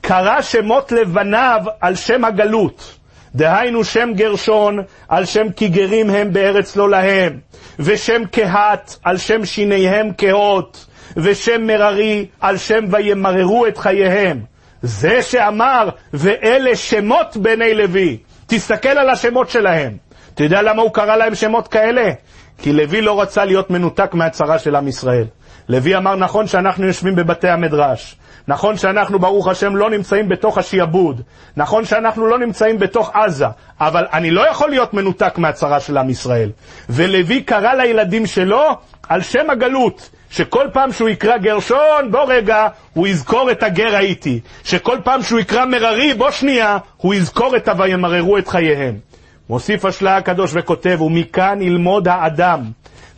קרא שמות לבניו על שם הגלות. דהיינו שם גרשון על שם כי גרים הם בארץ לא להם, ושם קהת על שם שיניהם קהות, ושם מררי על שם וימררו את חייהם. זה שאמר, ואלה שמות בני לוי. תסתכל על השמות שלהם. אתה יודע למה הוא קרא להם שמות כאלה? כי לוי לא רצה להיות מנותק מהצרה של עם ישראל. לוי אמר, נכון שאנחנו יושבים בבתי המדרש, נכון שאנחנו, ברוך השם, לא נמצאים בתוך השיעבוד, נכון שאנחנו לא נמצאים בתוך עזה, אבל אני לא יכול להיות מנותק מהצרה של עם ישראל. ולוי קרא לילדים שלו על שם הגלות, שכל פעם שהוא יקרא גרשון, בוא רגע, הוא יזכור את הגר הייתי. שכל פעם שהוא יקרא מררי, בוא שנייה, הוא יזכור את ה"וימררו את חייהם". מוסיף השלה הקדוש וכותב, ומכאן ילמוד האדם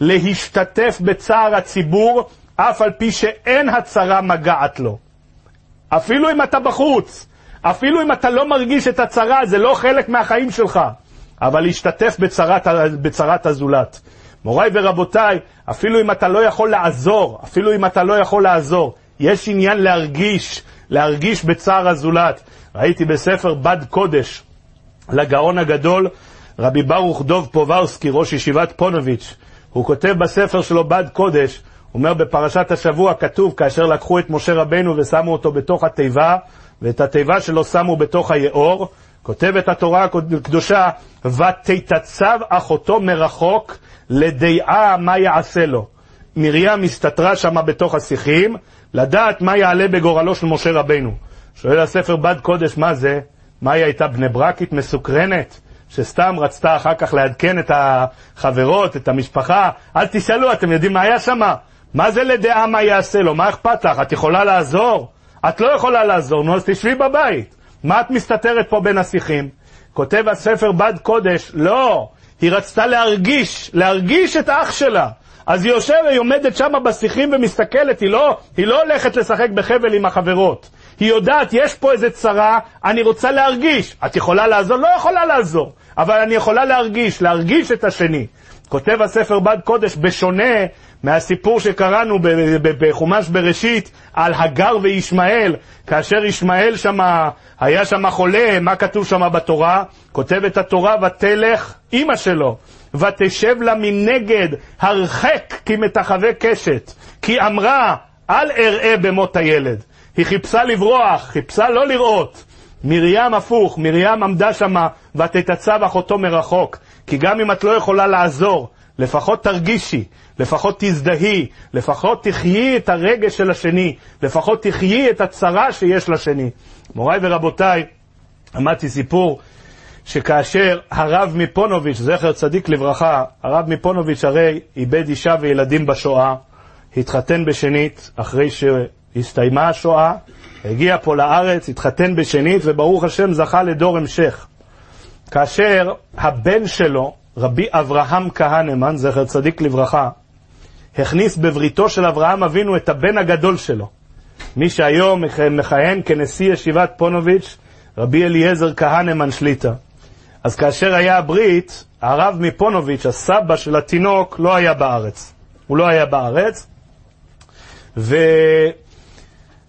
להשתתף בצער הציבור, אף על פי שאין הצרה מגעת לו. אפילו אם אתה בחוץ, אפילו אם אתה לא מרגיש את הצרה, זה לא חלק מהחיים שלך, אבל להשתתף בצרת, בצרת הזולת. מוריי ורבותיי, אפילו אם אתה לא יכול לעזור, אפילו אם אתה לא יכול לעזור, יש עניין להרגיש, להרגיש בצער הזולת. ראיתי בספר בד קודש לגאון הגדול, רבי ברוך דוב פוברסקי, ראש ישיבת פונוביץ', הוא כותב בספר שלו בד קודש, אומר בפרשת השבוע כתוב כאשר לקחו את משה רבנו ושמו אותו בתוך התיבה, ואת התיבה שלו שמו בתוך היאור, כותבת התורה הקדושה, ותתצב אחותו מרחוק לדעה מה יעשה לו. מרים הסתתרה שמה בתוך השיחים, לדעת מה יעלה בגורלו של משה רבנו. שואל הספר בד קודש, מה זה? מה היא הייתה בני ברקית מסוקרנת? שסתם רצתה אחר כך לעדכן את החברות, את המשפחה. אל תשאלו, אתם יודעים מה היה שם? מה זה לדעה מה יעשה לו? מה אכפת לך? את יכולה לעזור? את לא יכולה לעזור, נו אז תשבי בבית. מה את מסתתרת פה בין השיחים? כותב הספר בד קודש, לא, היא רצתה להרגיש, להרגיש את אח שלה. אז היא יושבת, היא עומדת שם בשיחים ומסתכלת, היא לא, היא לא הולכת לשחק בחבל עם החברות. היא יודעת, יש פה איזה צרה, אני רוצה להרגיש. את יכולה לעזור? לא יכולה לעזור. אבל אני יכולה להרגיש, להרגיש את השני. כותב הספר בד קודש, בשונה מהסיפור שקראנו בחומש בראשית על הגר וישמעאל, כאשר ישמעאל שם, היה שם חולה, מה כתוב שם בתורה? כותבת התורה, ותלך אימא שלו, ותשב לה מנגד, הרחק כי מתחווה קשת, כי אמרה, אל אראה במות הילד. היא חיפשה לברוח, חיפשה לא לראות. מרים הפוך, מרים עמדה שמה ותתצב אחותו מרחוק. כי גם אם את לא יכולה לעזור, לפחות תרגישי, לפחות תזדהי, לפחות תחיי את הרגש של השני, לפחות תחיי את הצרה שיש לשני. מוריי ורבותיי, אמרתי סיפור שכאשר הרב מפונוביץ', זכר צדיק לברכה, הרב מפונוביץ' הרי איבד אישה וילדים בשואה, התחתן בשנית אחרי שהסתיימה השואה, הגיע פה לארץ, התחתן בשנית, וברוך השם זכה לדור המשך. כאשר הבן שלו, רבי אברהם כהנמן, זכר צדיק לברכה, הכניס בבריתו של אברהם אבינו את הבן הגדול שלו. מי שהיום מכהן כנשיא ישיבת פונוביץ', רבי אליעזר כהנמן שליטה. אז כאשר היה הברית, הרב מפונוביץ', הסבא של התינוק, לא היה בארץ. הוא לא היה בארץ,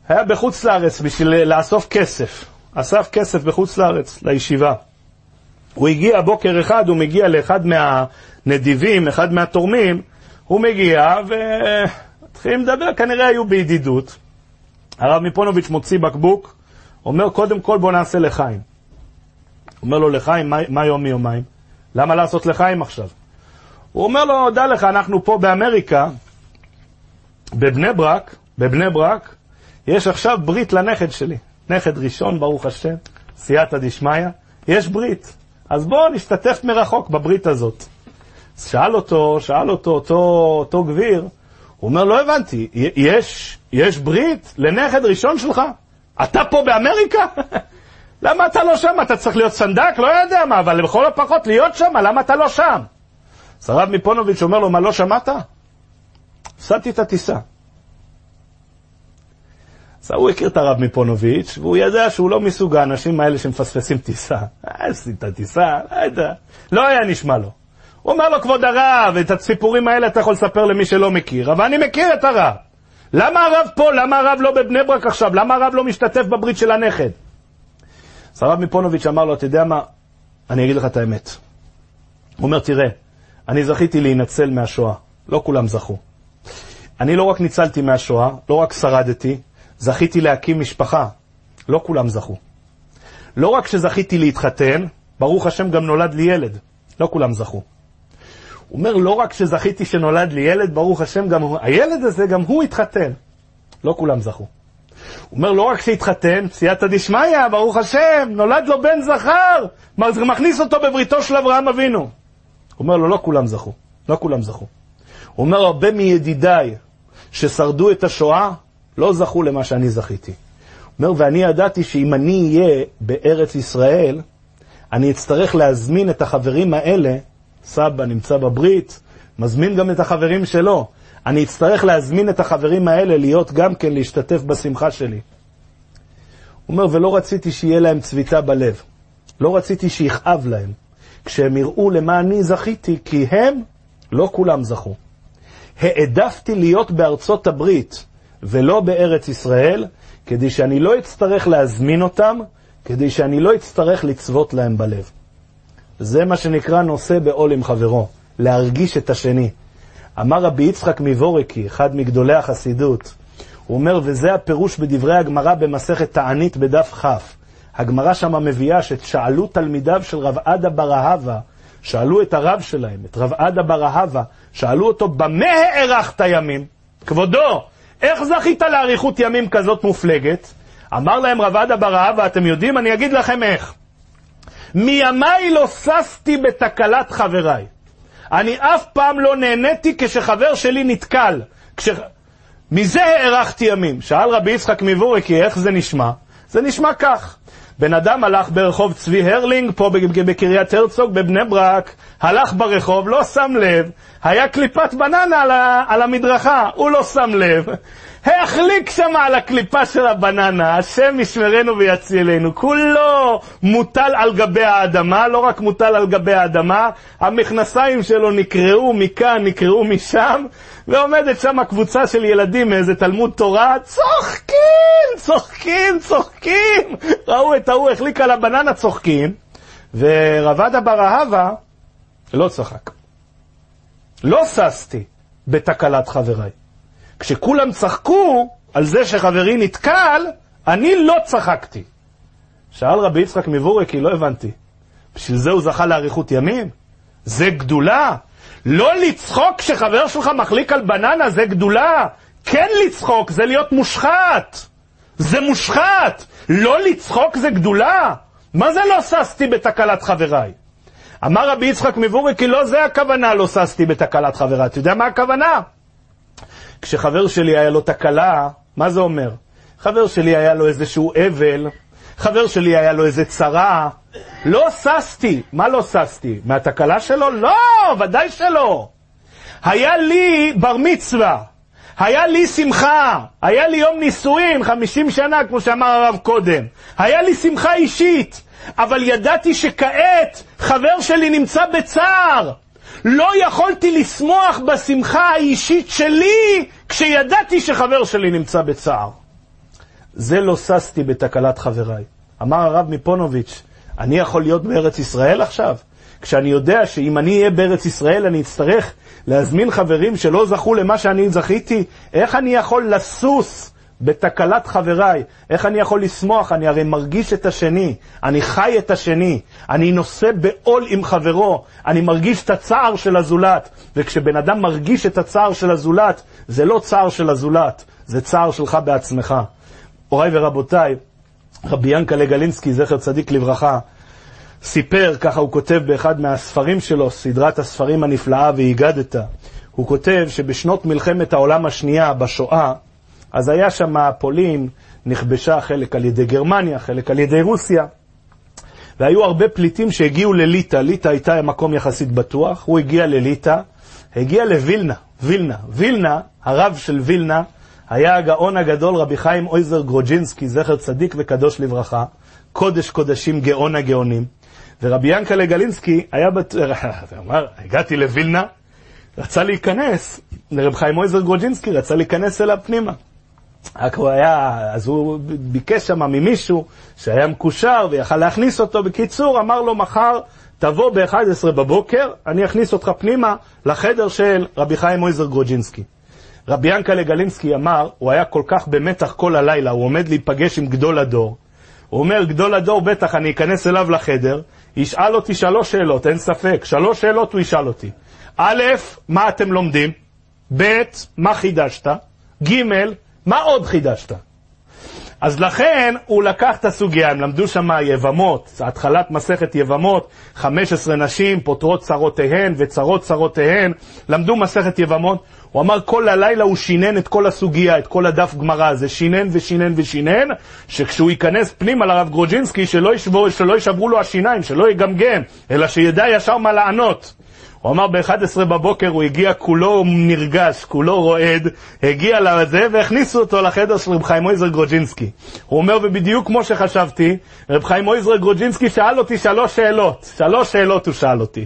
והיה בחוץ לארץ בשביל לאסוף כסף. אסף כסף בחוץ לארץ, לישיבה. הוא הגיע בוקר אחד, הוא מגיע לאחד מהנדיבים, אחד מהתורמים, הוא מגיע ומתחילים לדבר, כנראה היו בידידות. הרב מפונוביץ' מוציא בקבוק, אומר קודם כל בוא נעשה לחיים. אומר לו לחיים, מה, מה יום מיומיים? למה לעשות לחיים עכשיו? הוא אומר לו, דע לך, אנחנו פה באמריקה, בבני ברק, בבני ברק, יש עכשיו ברית לנכד שלי. נכד ראשון, ברוך השם, סייעתא דשמיא, יש ברית. אז בואו נשתתף מרחוק בברית הזאת. שאל אותו, שאל אותו, אותו, אותו גביר, הוא אומר, לא הבנתי, יש, יש ברית לנכד ראשון שלך? אתה פה באמריקה? [LAUGHS] למה אתה לא שם? אתה צריך להיות סנדק? לא יודע מה, אבל לכל הפחות להיות שם, למה אתה לא שם? אז הרב מפונוביץ' אומר לו, מה, לא שמעת? הפסדתי את הטיסה. אז הוא הכיר את הרב מפונוביץ', והוא ידע שהוא לא מסוג האנשים האלה שמפספסים טיסה. אה, עשית טיסה, לא יודע. לא היה נשמע לו. הוא אומר לו, כבוד הרב, את הסיפורים האלה אתה יכול לספר למי שלא מכיר, אבל אני מכיר את הרב. למה הרב פה? למה הרב לא בבני ברק עכשיו? למה הרב לא משתתף בברית של הנכד? אז הרב מפונוביץ' אמר לו, אתה יודע מה? אני אגיד לך את האמת. הוא אומר, תראה, אני זכיתי להינצל מהשואה. לא כולם זכו. אני לא רק ניצלתי מהשואה, לא רק שרדתי, זכיתי להקים משפחה. לא כולם זכו. לא רק שזכיתי להתחתן, ברוך השם גם נולד לי ילד. לא כולם זכו. הוא אומר, לא רק שזכיתי שנולד לי ילד, ברוך השם, גם הוא, הילד הזה, גם הוא התחתן. לא כולם זכו. הוא אומר, לא רק שהתחתן, סייעתא דשמיא, ברוך השם, נולד לו בן זכר, מכניס אותו בבריתו של אברהם אבינו. הוא אומר לו, לא כולם זכו. לא כולם זכו. הוא אומר, הרבה מידידיי ששרדו את השואה, לא זכו למה שאני זכיתי. אומר, ואני ידעתי שאם אני אהיה בארץ ישראל, אני אצטרך להזמין את החברים האלה סבא נמצא בברית, מזמין גם את החברים שלו. אני אצטרך להזמין את החברים האלה להיות גם כן להשתתף בשמחה שלי. הוא אומר, ולא רציתי שיהיה להם צביטה בלב. לא רציתי שיכאב להם. כשהם יראו למה אני זכיתי, כי הם, לא כולם זכו. העדפתי להיות בארצות הברית ולא בארץ ישראל, כדי שאני לא אצטרך להזמין אותם, כדי שאני לא אצטרך לצוות להם בלב. זה מה שנקרא נושא בעול עם חברו, להרגיש את השני. אמר רבי יצחק מבורקי, אחד מגדולי החסידות, הוא אומר, וזה הפירוש בדברי הגמרא במסכת תענית בדף כ'. הגמרא שמה מביאה ששאלו תלמידיו של רב עדה בר אהבה, שאלו את הרב שלהם, את רב עדה בר אהבה, שאלו אותו, במה הארכת ימים? כבודו, איך זכית לאריכות ימים כזאת מופלגת? אמר להם רב עדה בר אהבה, אתם יודעים, אני אגיד לכם איך. מימיי לא ששתי בתקלת חבריי. אני אף פעם לא נהניתי כשחבר שלי נתקל. כש... מזה הארכתי ימים. שאל רבי יצחק מבורקי, איך זה נשמע? זה נשמע כך. בן אדם הלך ברחוב צבי הרלינג, פה בקריית הרצוג, בבני ברק, הלך ברחוב, לא שם לב, היה קליפת בננה על, המדרכה, הוא לא שם לב. החליק שם על הקליפה של הבננה, השם ישמרנו ויצילנו. כולו מוטל על גבי האדמה, לא רק מוטל על גבי האדמה, המכנסיים שלו נקרעו מכאן, נקרעו משם, ועומדת שם קבוצה של ילדים מאיזה תלמוד תורה, צוחקים, צוחקים, צוחקים. ראו את ההוא החליק על הבננה, צוחקים, ורבדה בר אהבה לא צחק. לא ששתי בתקלת חבריי. כשכולם צחקו על זה שחברי נתקל, אני לא צחקתי. שאל רבי יצחק מבורקי, לא הבנתי. בשביל זה הוא זכה לאריכות ימים? זה גדולה? לא לצחוק כשחבר שלך מחליק על בננה זה גדולה. כן לצחוק זה להיות מושחת. זה מושחת. לא לצחוק זה גדולה. מה זה לא ששתי בתקלת חבריי? אמר רבי יצחק מבורי, כי לא זה הכוונה לא ששתי בתקלת חבריי. אתה יודע מה הכוונה? כשחבר שלי היה לו תקלה, מה זה אומר? חבר שלי היה לו איזשהו אבל, חבר שלי היה לו איזה צרה, לא ששתי. מה לא ששתי? מהתקלה שלו? לא, ודאי שלא. היה לי בר מצווה, היה לי שמחה, היה לי יום נישואין, 50 שנה, כמו שאמר הרב קודם. היה לי שמחה אישית, אבל ידעתי שכעת חבר שלי נמצא בצער. לא יכולתי לשמוח בשמחה האישית שלי כשידעתי שחבר שלי נמצא בצער. זה לא ששתי בתקלת חבריי. אמר הרב מפונוביץ', אני יכול להיות בארץ ישראל עכשיו? כשאני יודע שאם אני אהיה בארץ ישראל אני אצטרך להזמין חברים שלא זכו למה שאני זכיתי, איך אני יכול לסוס בתקלת חבריי? איך אני יכול לשמוח? אני הרי מרגיש את השני, אני חי את השני, אני נושא בעול עם חברו, אני מרגיש את הצער של הזולת, וכשבן אדם מרגיש את הצער של הזולת, זה לא צער של הזולת, זה צער שלך בעצמך. הוריי ורבותיי, רבי ינקלה גלינסקי, זכר צדיק לברכה, סיפר, ככה הוא כותב באחד מהספרים שלו, סדרת הספרים הנפלאה והגדת, הוא כותב שבשנות מלחמת העולם השנייה, בשואה, אז היה שם פולין, נכבשה חלק על ידי גרמניה, חלק על ידי רוסיה. והיו הרבה פליטים שהגיעו לליטא, ליטא הייתה מקום יחסית בטוח, הוא הגיע לליטא, הגיע לווילנה, וילנה. וילנה, הרב של וילנה, היה הגאון הגדול רבי חיים אויזר גרוג'ינסקי, זכר צדיק וקדוש לברכה, קודש קודשים, גאון הגאונים. ורבי ינקלה גלינסקי היה, בת... [LAUGHS] אמר, הגעתי לווילנה, רצה להיכנס, לרב חיים אויזר גרוג'ינסקי רצה להיכנס אליו פנימה. רק הוא היה, אז הוא ביקש שם ממישהו שהיה מקושר ויכל להכניס אותו. בקיצור, אמר לו מחר, תבוא ב-11 בבוקר, אני אכניס אותך פנימה לחדר של רבי חיים מויזר גרוג'ינסקי. רבי ינקלה גלינסקי אמר, הוא היה כל כך במתח כל הלילה, הוא עומד להיפגש עם גדול הדור. הוא אומר, גדול הדור, בטח אני אכנס אליו לחדר, ישאל אותי שלוש שאלות, אין ספק, שלוש שאלות הוא ישאל אותי. א', מה אתם לומדים? ב', מה חידשת? ג', מה עוד חידשת? אז לכן הוא לקח את הסוגיה, הם למדו שם יבמות, התחלת מסכת יבמות, 15 נשים פותרות צרותיהן וצרות צרותיהן, למדו מסכת יבמות, הוא אמר כל הלילה הוא שינן את כל הסוגיה, את כל הדף גמרא הזה, שינן ושינן ושינן, שכשהוא ייכנס פנימה לרב גרוג'ינסקי, שלא, ישבור, שלא ישברו לו השיניים, שלא יגמגם, אלא שידע ישר מה לענות. הוא אמר ב-11 בבוקר הוא הגיע כולו נרגש, כולו רועד, הגיע לזה והכניסו אותו לחדר של רב חיים מויזר גרוג'ינסקי. הוא אומר, ובדיוק כמו שחשבתי, רב חיים מויזר גרוג'ינסקי שאל אותי שלוש שאלות, שלוש שאלות הוא שאל אותי.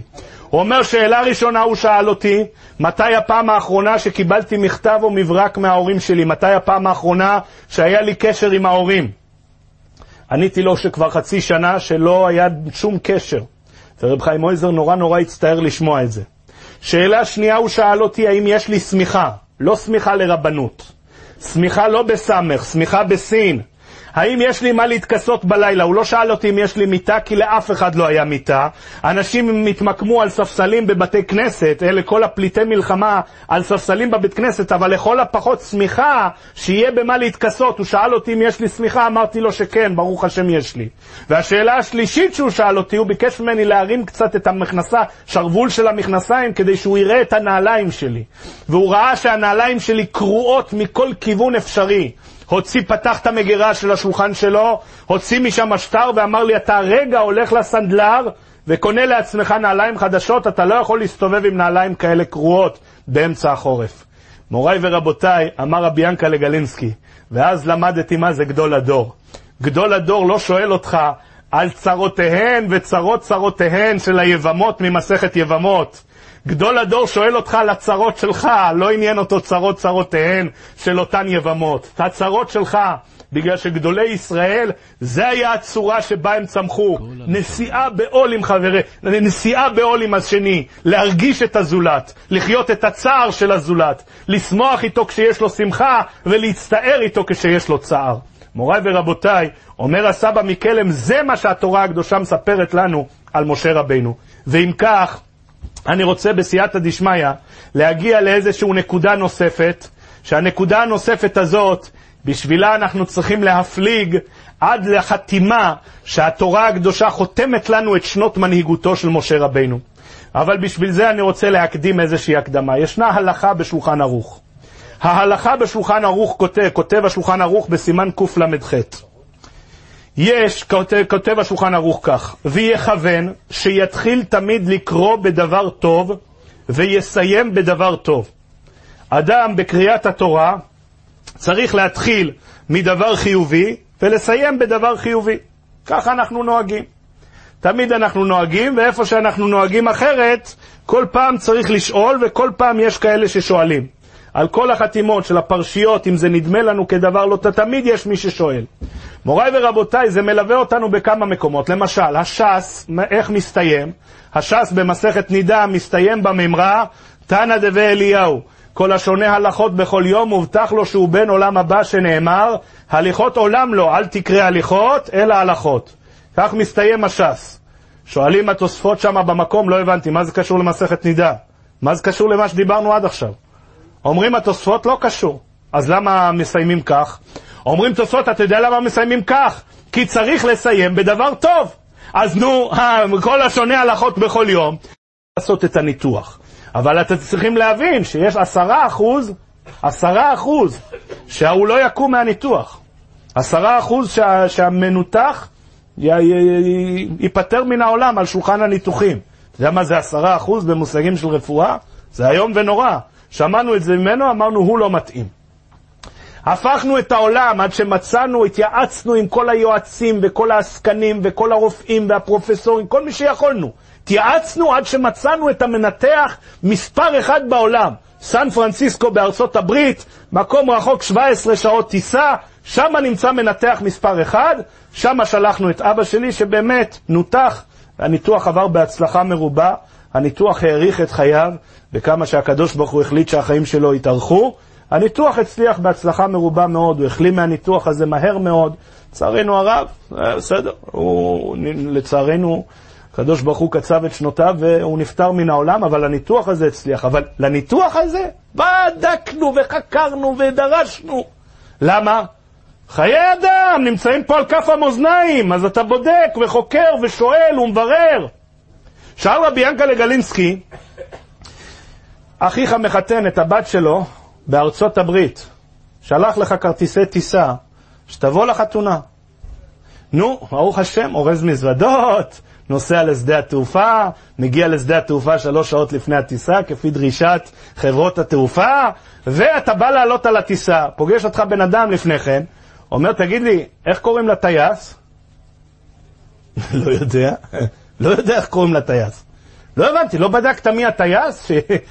הוא אומר, שאלה ראשונה הוא שאל אותי, מתי הפעם האחרונה שקיבלתי מכתב או מברק מההורים שלי? מתי הפעם האחרונה שהיה לי קשר עם ההורים? עניתי לו שכבר חצי שנה שלא היה שום קשר. ורב חיים מויזר נורא נורא הצטער לשמוע את זה. שאלה שנייה, הוא שאל אותי האם יש לי שמיכה, לא שמיכה לרבנות. שמיכה לא בסמך, שמיכה בסין. האם יש לי מה להתכסות בלילה? הוא לא שאל אותי אם יש לי מיטה, כי לאף אחד לא היה מיטה. אנשים התמקמו על ספסלים בבתי כנסת, אלה כל הפליטי מלחמה על ספסלים בבית כנסת, אבל לכל הפחות שמיכה, שיהיה במה להתכסות. הוא שאל אותי אם יש לי שמיכה, אמרתי לו שכן, ברוך השם יש לי. והשאלה השלישית שהוא שאל אותי, הוא ביקש ממני להרים קצת את המכנסה, שרוול של המכנסיים, כדי שהוא יראה את הנעליים שלי. והוא ראה שהנעליים שלי קרועות מכל כיוון אפשרי. הוציא, פתח את המגירה של השולחן שלו, הוציא משם השטר ואמר לי, אתה רגע הולך לסנדלר וקונה לעצמך נעליים חדשות, אתה לא יכול להסתובב עם נעליים כאלה קרועות באמצע החורף. מוריי ורבותיי, אמר רבי ינקה לגלינסקי, ואז למדתי מה זה גדול הדור. גדול הדור לא שואל אותך על צרותיהן וצרות צרותיהן של היבמות ממסכת יבמות. גדול הדור שואל אותך על הצרות שלך, לא עניין אותו צרות צרותיהן של אותן יבמות. את הצרות שלך, בגלל שגדולי ישראל, זה היה הצורה שבה הם צמחו. נשיאה בעול עם חברי, נשיאה בעול עם השני, להרגיש את הזולת, לחיות את הצער של הזולת, לשמוח איתו כשיש לו שמחה, ולהצטער איתו כשיש לו צער. מוריי ורבותיי, אומר הסבא מקלם, זה מה שהתורה הקדושה מספרת לנו על משה רבינו. ואם כך, אני רוצה בסייעתא דשמיא להגיע לאיזושהי נקודה נוספת, שהנקודה הנוספת הזאת, בשבילה אנחנו צריכים להפליג עד לחתימה שהתורה הקדושה חותמת לנו את שנות מנהיגותו של משה רבינו. אבל בשביל זה אני רוצה להקדים איזושהי הקדמה. ישנה הלכה בשולחן ערוך. ההלכה בשולחן ערוך כותב, כותב השולחן ערוך בסימן קל"ח. יש, כותב, כותב השולחן ערוך כך, ויכוון שיתחיל תמיד לקרוא בדבר טוב ויסיים בדבר טוב. אדם בקריאת התורה צריך להתחיל מדבר חיובי ולסיים בדבר חיובי. ככה אנחנו נוהגים. תמיד אנחנו נוהגים, ואיפה שאנחנו נוהגים אחרת, כל פעם צריך לשאול, וכל פעם יש כאלה ששואלים. על כל החתימות של הפרשיות, אם זה נדמה לנו כדבר לא, תמיד יש מי ששואל. מוריי ורבותיי, זה מלווה אותנו בכמה מקומות. למשל, הש"ס, איך מסתיים? הש"ס במסכת נידה מסתיים בממרה, תנא דבי אליהו. כל השונה הלכות בכל יום, מובטח לו שהוא בן עולם הבא שנאמר, הליכות עולם לו, אל תקרא הליכות, אלא הלכות. כך מסתיים הש"ס. שואלים התוספות שם במקום, לא הבנתי, מה זה קשור למסכת נידה? מה זה קשור למה שדיברנו עד עכשיו? אומרים התוספות לא קשור. אז למה מסיימים כך? אומרים תוספות, אתה יודע למה מסיימים כך? כי צריך לסיים בדבר טוב. אז נו, כל השונה הלכות בכל יום, לעשות את הניתוח. אבל אתם צריכים להבין שיש עשרה אחוז, עשרה אחוז, שההוא לא יקום מהניתוח. עשרה אחוז שה, שהמנותח ייפטר מן העולם על שולחן הניתוחים. אתה יודע מה זה עשרה אחוז במושגים של רפואה? זה איום ונורא. שמענו את זה ממנו, אמרנו, הוא לא מתאים. הפכנו את העולם עד שמצאנו, התייעצנו עם כל היועצים וכל העסקנים וכל הרופאים והפרופסורים, כל מי שיכולנו. התייעצנו עד שמצאנו את המנתח מספר אחד בעולם. סן פרנסיסקו בארצות הברית, מקום רחוק 17 שעות טיסה, שם נמצא מנתח מספר אחד, שם שלחנו את אבא שלי שבאמת נותח, הניתוח עבר בהצלחה מרובה, הניתוח האריך את חייו, וכמה שהקדוש ברוך הוא החליט שהחיים שלו יתארכו. הניתוח הצליח בהצלחה מרובה מאוד, הוא החלים מהניתוח הזה מהר מאוד. לצערנו הרב, אה, בסדר, הוא, לצערנו, הקדוש ברוך הוא קצב את שנותיו והוא נפטר מן העולם, אבל הניתוח הזה הצליח. אבל לניתוח הזה בדקנו וחקרנו ודרשנו. למה? חיי אדם נמצאים פה על כף המאזניים, אז אתה בודק וחוקר ושואל ומברר. שאל רבי ינקלה גלינסקי, אחיך מחתן את הבת שלו בארצות הברית, שלח לך כרטיסי טיסה, שתבוא לחתונה. נו, ברוך השם, אורז מזוודות, נוסע לשדה התעופה, מגיע לשדה התעופה שלוש שעות לפני הטיסה, כפי דרישת חברות התעופה, ואתה בא לעלות על הטיסה, פוגש אותך בן אדם לפני כן, אומר, תגיד לי, איך קוראים לטייס? [LAUGHS] לא יודע. לא יודע איך קוראים לטייס. לא הבנתי, לא בדקת מי הטייס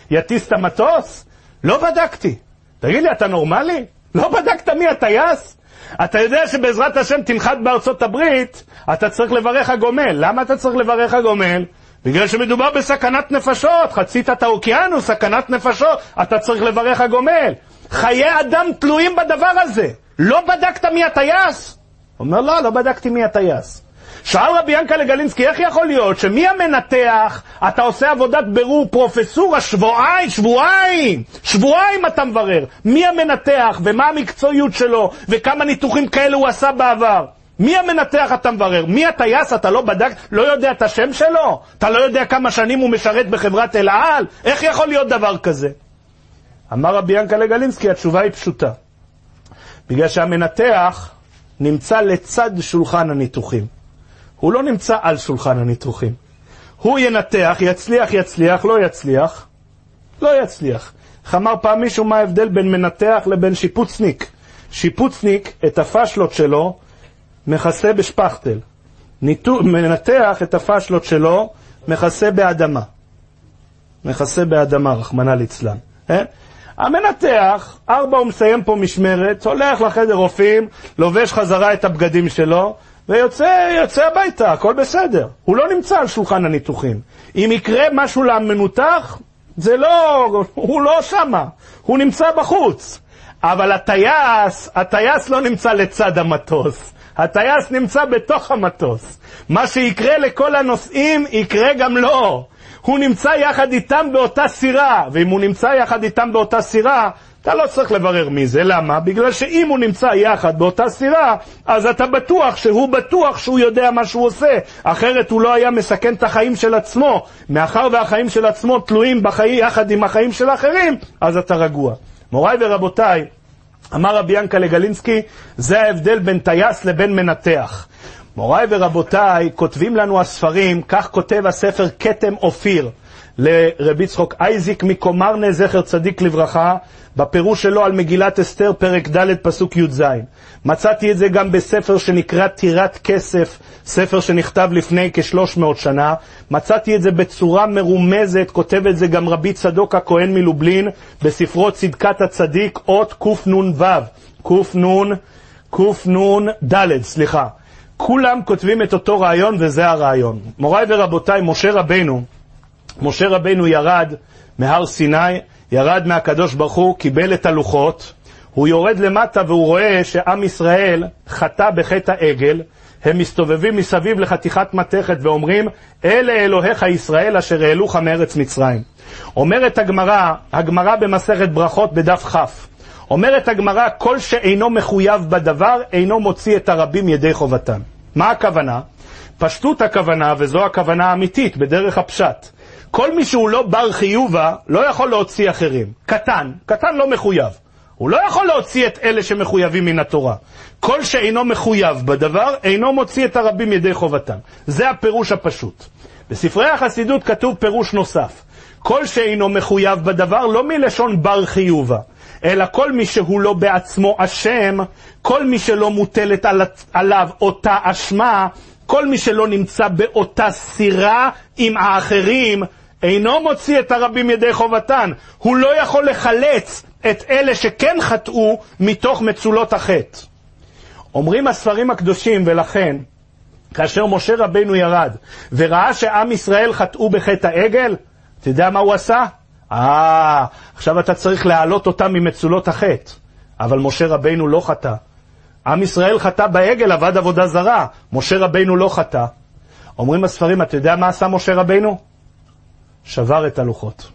שיטיס את המטוס? לא בדקתי. תגיד לי, אתה נורמלי? לא בדקת מי הטייס? אתה יודע שבעזרת השם תנחת בארצות הברית, אתה צריך לברך הגומל. למה אתה צריך לברך הגומל? בגלל שמדובר בסכנת נפשות, חצית את האוקיינוס, סכנת נפשות, אתה צריך לברך הגומל. חיי אדם תלויים בדבר הזה. לא בדקת מי הטייס? אומר, לא, לא בדקתי מי הטייס. שאל רבי ינקלה גלינסקי, איך יכול להיות שמי המנתח, אתה עושה עבודת בירור פרופסורה, שבועיים, שבועיים, שבועיים אתה מברר. מי המנתח ומה המקצועיות שלו וכמה ניתוחים כאלה הוא עשה בעבר. מי המנתח אתה מברר? מי הטייס אתה לא בדק, לא יודע את השם שלו? אתה לא יודע כמה שנים הוא משרת בחברת אל על? איך יכול להיות דבר כזה? אמר רבי ינקלה גלינסקי, התשובה היא פשוטה. בגלל שהמנתח נמצא לצד שולחן הניתוחים. הוא לא נמצא על שולחן הניתוחים. הוא ינתח, יצליח, יצליח, לא יצליח, לא יצליח. איך אמר פעם מישהו מה ההבדל בין מנתח לבין שיפוצניק? שיפוצניק, את הפשלות שלו, מכסה בשפכטל. ניתו, מנתח את הפשלות שלו, מכסה באדמה. מכסה באדמה, רחמנא ליצלן. כן? המנתח, ארבע הוא מסיים פה משמרת, הולך לחדר רופאים, לובש חזרה את הבגדים שלו, ויוצא יוצא הביתה, הכל בסדר. הוא לא נמצא על שולחן הניתוחים. אם יקרה משהו למנותח, זה לא, הוא לא שמה, הוא נמצא בחוץ. אבל הטייס, הטייס לא נמצא לצד המטוס, הטייס נמצא בתוך המטוס. מה שיקרה לכל הנוסעים, יקרה גם לו. הוא נמצא יחד איתם באותה סירה, ואם הוא נמצא יחד איתם באותה סירה, אתה לא צריך לברר מי זה, למה? בגלל שאם הוא נמצא יחד באותה סירה, אז אתה בטוח שהוא בטוח שהוא יודע מה שהוא עושה, אחרת הוא לא היה מסכן את החיים של עצמו. מאחר והחיים של עצמו תלויים בחיים יחד עם החיים של האחרים, אז אתה רגוע. מוריי ורבותיי, אמר רבי ינקה לגלינסקי, זה ההבדל בין טייס לבין מנתח. מוריי ורבותיי, כותבים לנו הספרים, כך כותב הספר כתם אופיר לרבי צחוק אייזיק מקומרנה, זכר צדיק לברכה, בפירוש שלו על מגילת אסתר, פרק ד', פסוק י"ז. מצאתי את זה גם בספר שנקרא טירת כסף, ספר שנכתב לפני כשלוש מאות שנה. מצאתי את זה בצורה מרומזת, כותב את זה גם רבי צדוק הכהן מלובלין, בספרו צדקת הצדיק, אות קנ"ו, קנ"ד, סליחה. כולם כותבים את אותו רעיון וזה הרעיון. מוריי ורבותיי, משה רבנו, משה רבנו ירד מהר סיני, ירד מהקדוש ברוך הוא, קיבל את הלוחות, הוא יורד למטה והוא רואה שעם ישראל חטא בחטא העגל, הם מסתובבים מסביב לחתיכת מתכת ואומרים, אלה אלוהיך ישראל אשר העלוך מארץ מצרים. אומרת הגמרא, הגמרא במסכת ברכות בדף כ', אומרת הגמרא, כל שאינו מחויב בדבר, אינו מוציא את הרבים ידי חובתם. מה הכוונה? פשטות הכוונה, וזו הכוונה האמיתית, בדרך הפשט. כל מי שהוא לא בר חיובה, לא יכול להוציא אחרים. קטן, קטן לא מחויב. הוא לא יכול להוציא את אלה שמחויבים מן התורה. כל שאינו מחויב בדבר, אינו מוציא את הרבים ידי חובתם. זה הפירוש הפשוט. בספרי החסידות כתוב פירוש נוסף. כל שאינו מחויב בדבר, לא מלשון בר חיובה, אלא כל מי שהוא לא בעצמו אשם, כל מי שלא מוטלת עליו אותה אשמה, כל מי שלא נמצא באותה סירה עם האחרים, אינו מוציא את הרבים ידי חובתן. הוא לא יכול לחלץ את אלה שכן חטאו מתוך מצולות החטא. אומרים הספרים הקדושים, ולכן, כאשר משה רבנו ירד וראה שעם ישראל חטאו בחטא העגל, אתה יודע מה הוא עשה? אה, עכשיו אתה צריך להעלות אותם ממצולות החטא. אבל משה רבנו לא חטא. עם ישראל חטא בעגל, עבד עבודה זרה. משה רבנו לא חטא. אומרים הספרים, אתה יודע מה עשה משה רבנו? שבר את הלוחות.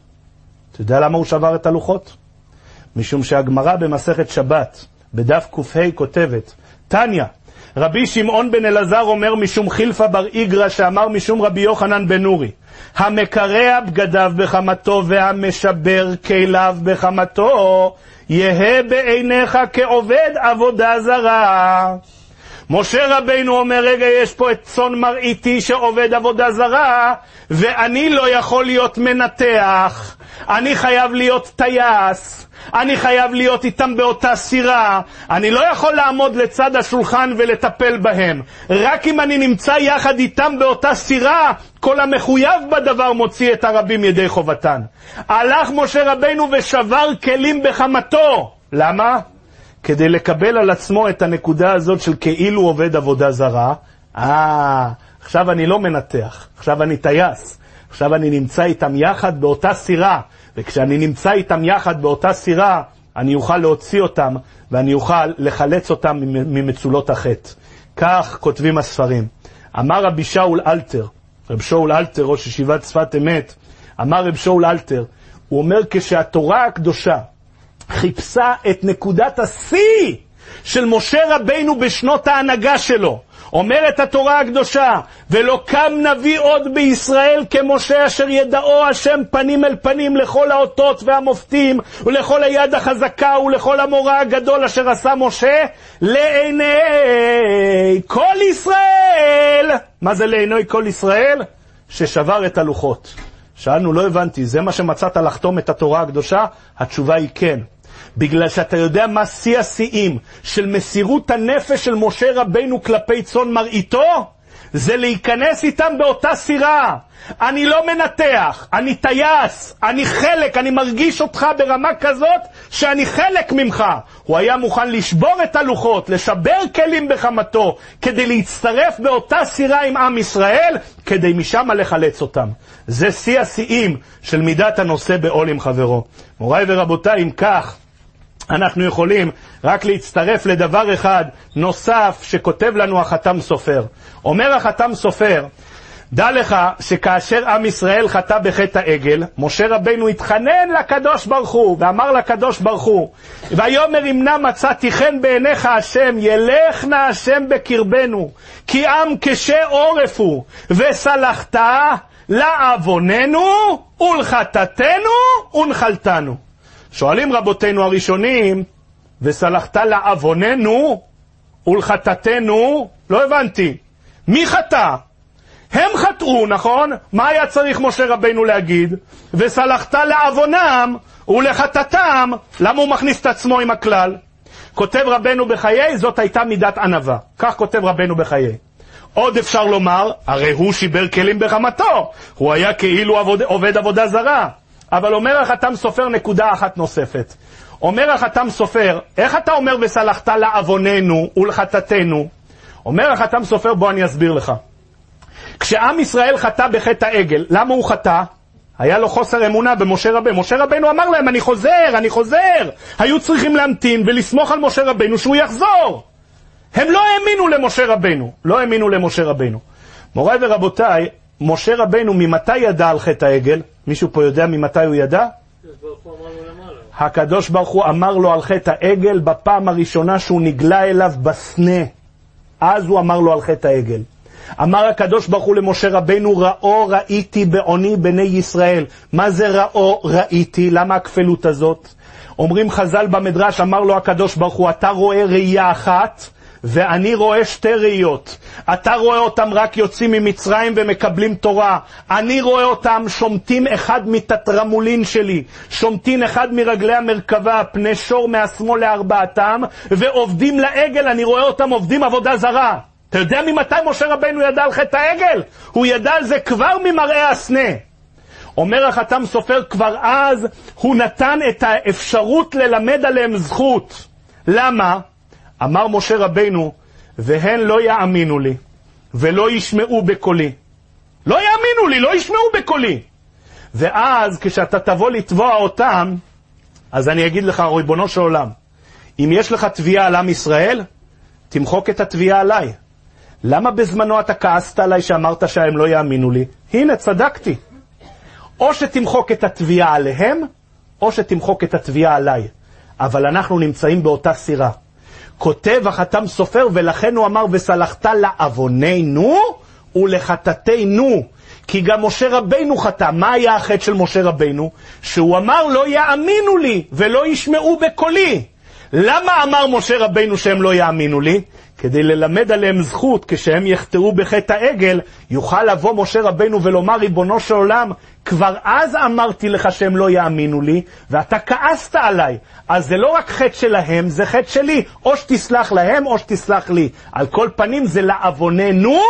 אתה יודע למה הוא שבר את הלוחות? משום שהגמרא במסכת שבת, בדף קה כותבת, תניא, רבי שמעון בן אלעזר אומר משום חילפה בר איגרא שאמר משום רבי יוחנן בן נורי, המקרע בגדיו בחמתו והמשבר כליו בחמתו, יהא בעיניך כעובד עבודה זרה. משה רבינו אומר, רגע, יש פה את צאן מרעיתי שעובד עבודה זרה, ואני לא יכול להיות מנתח, אני חייב להיות טייס, אני חייב להיות איתם באותה סירה, אני לא יכול לעמוד לצד השולחן ולטפל בהם. רק אם אני נמצא יחד איתם באותה סירה, כל המחויב בדבר מוציא את הרבים ידי חובתן. הלך משה רבינו ושבר כלים בחמתו. למה? כדי לקבל על עצמו את הנקודה הזאת של כאילו עובד עבודה זרה. אה, עכשיו אני לא מנתח, עכשיו אני טייס, עכשיו אני נמצא איתם יחד באותה סירה, וכשאני נמצא איתם יחד באותה סירה, אני אוכל להוציא אותם ואני אוכל לחלץ אותם ממצולות החטא. כך כותבים הספרים. אמר רבי שאול אלתר, רב שאול אלתר, ראש ישיבת שפת אמת, אמר רב שאול אלתר, הוא אומר כשהתורה הקדושה חיפשה את נקודת השיא של משה רבינו בשנות ההנהגה שלו, אומרת התורה הקדושה, ולא קם נביא עוד בישראל כמשה אשר ידעו השם פנים אל פנים לכל האותות והמופתים ולכל היד החזקה ולכל המורא הגדול אשר עשה משה לעיני כל ישראל. מה זה לעיני כל ישראל? ששבר את הלוחות. שאלנו, לא הבנתי, זה מה שמצאת לחתום את התורה הקדושה? התשובה היא כן. בגלל שאתה יודע מה שיא השיאים של מסירות הנפש של משה רבינו כלפי צאן מרעיתו? זה להיכנס איתם באותה סירה. אני לא מנתח, אני טייס, אני חלק, אני מרגיש אותך ברמה כזאת שאני חלק ממך. הוא היה מוכן לשבור את הלוחות, לשבר כלים בחמתו, כדי להצטרף באותה סירה עם עם ישראל, כדי משם לחלץ אותם. זה שיא השיאים של מידת הנושא בעול עם חברו. מוריי ורבותיי, אם כך, אנחנו יכולים רק להצטרף לדבר אחד נוסף שכותב לנו החתם סופר. אומר החתם סופר, דע לך שכאשר עם ישראל חטא בחטא העגל, משה רבנו התחנן לקדוש ברוך הוא, ואמר לקדוש ברוך הוא, ויאמר אם נא מצאתי חן בעיניך השם, ילך נא השם בקרבנו, כי עם קשה עורף הוא, וסלחת לעווננו ולחטאתנו ונחלתנו. שואלים רבותינו הראשונים, וסלחת לעווננו ולחטאתנו, לא הבנתי, מי חטא? הם חטאו, נכון? מה היה צריך משה רבינו להגיד? וסלחת לעוונם ולחטאתם, למה הוא מכניס את עצמו עם הכלל? כותב רבנו בחיי, זאת הייתה מידת ענווה. כך כותב רבנו בחיי. עוד אפשר לומר, הרי הוא שיבר כלים בחמתו, הוא היה כאילו עבוד, עובד עבודה זרה. אבל אומר החתם סופר נקודה אחת נוספת. אומר החתם סופר, איך אתה אומר וסלחת לעווננו ולחטאתנו? אומר החתם סופר, בוא אני אסביר לך. כשעם ישראל חטא בחטא העגל, למה הוא חטא? היה לו חוסר אמונה במשה רבנו. משה רבנו אמר להם, אני חוזר, אני חוזר. היו צריכים להמתין ולסמוך על משה רבנו שהוא יחזור. הם לא האמינו למשה רבנו, לא האמינו למשה רבנו. מוריי ורבותיי, משה רבנו ממתי ידע על חטא העגל? מישהו פה יודע ממתי הוא ידע? הקדוש ברוך הוא אמר לו על חטא העגל בפעם הראשונה שהוא נגלה אליו בסנה. אז הוא אמר לו על חטא העגל. אמר הקדוש ברוך הוא למשה רבנו, ראו ראיתי בעוני בני ישראל. מה זה ראו ראיתי? למה הכפלות הזאת? אומרים חז"ל במדרש, אמר לו הקדוש ברוך הוא, אתה רואה ראייה אחת, ואני רואה שתי ראיות. אתה רואה אותם רק יוצאים ממצרים ומקבלים תורה. אני רואה אותם שומטים אחד מתתרמולין שלי, שומטין אחד מרגלי המרכבה, פני שור מהשמאל לארבעתם, ועובדים לעגל, אני רואה אותם עובדים עבודה זרה. אתה יודע ממתי משה רבנו ידע על חטא העגל? הוא ידע על זה כבר ממראה הסנה. אומר החתם סופר, כבר אז הוא נתן את האפשרות ללמד עליהם זכות. למה? אמר משה רבנו, והן לא יאמינו לי, ולא ישמעו בקולי. לא יאמינו לי, לא ישמעו בקולי. ואז כשאתה תבוא לתבוע אותם, אז אני אגיד לך, ריבונו של עולם, אם יש לך תביעה על עם ישראל, תמחוק את התביעה עליי. למה בזמנו אתה כעסת עליי שאמרת שהם לא יאמינו לי? הנה, צדקתי. או שתמחוק את התביעה עליהם, או שתמחוק את התביעה עליי. אבל אנחנו נמצאים באותה סירה. כותב החתם סופר, ולכן הוא אמר, וסלחת לעווננו ולחטאתנו. כי גם משה רבינו חטא. מה היה החטא של משה רבינו? שהוא אמר, לא יאמינו לי ולא ישמעו בקולי. למה אמר משה רבינו שהם לא יאמינו לי? כדי ללמד עליהם זכות, כשהם יחטאו בחטא העגל, יוכל לבוא משה רבנו ולומר, ריבונו של עולם, כבר אז אמרתי לך שהם לא יאמינו לי, ואתה כעסת עליי. אז זה לא רק חטא שלהם, זה חטא שלי. או שתסלח להם, או שתסלח לי. על כל פנים זה לעווננו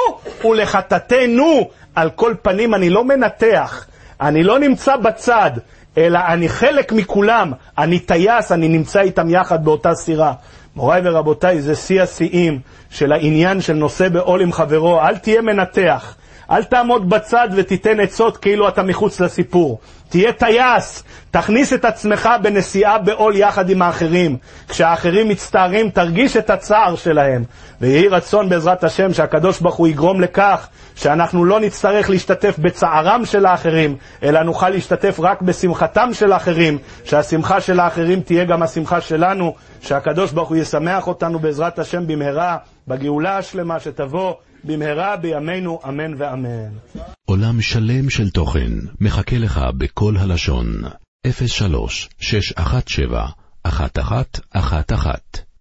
ולחטאתנו. על כל פנים אני לא מנתח, אני לא נמצא בצד. אלא אני חלק מכולם, אני טייס, אני נמצא איתם יחד באותה סירה. מוריי ורבותיי, זה שיא השיאים של העניין של נושא בעול עם חברו. אל תהיה מנתח. אל תעמוד בצד ותיתן עצות כאילו אתה מחוץ לסיפור. תהיה טייס, תכניס את עצמך בנסיעה בעול יחד עם האחרים. כשהאחרים מצטערים, תרגיש את הצער שלהם. ויהי רצון בעזרת השם שהקדוש ברוך הוא יגרום לכך שאנחנו לא נצטרך להשתתף בצערם של האחרים, אלא נוכל להשתתף רק בשמחתם של האחרים, שהשמחה של האחרים תהיה גם השמחה שלנו, שהקדוש ברוך הוא ישמח אותנו בעזרת השם במהרה. בגאולה השלמה שתבוא במהרה בימינו, אמן ואמן. עולם שלם של תוכן מחכה לך בכל הלשון, 03 617 1111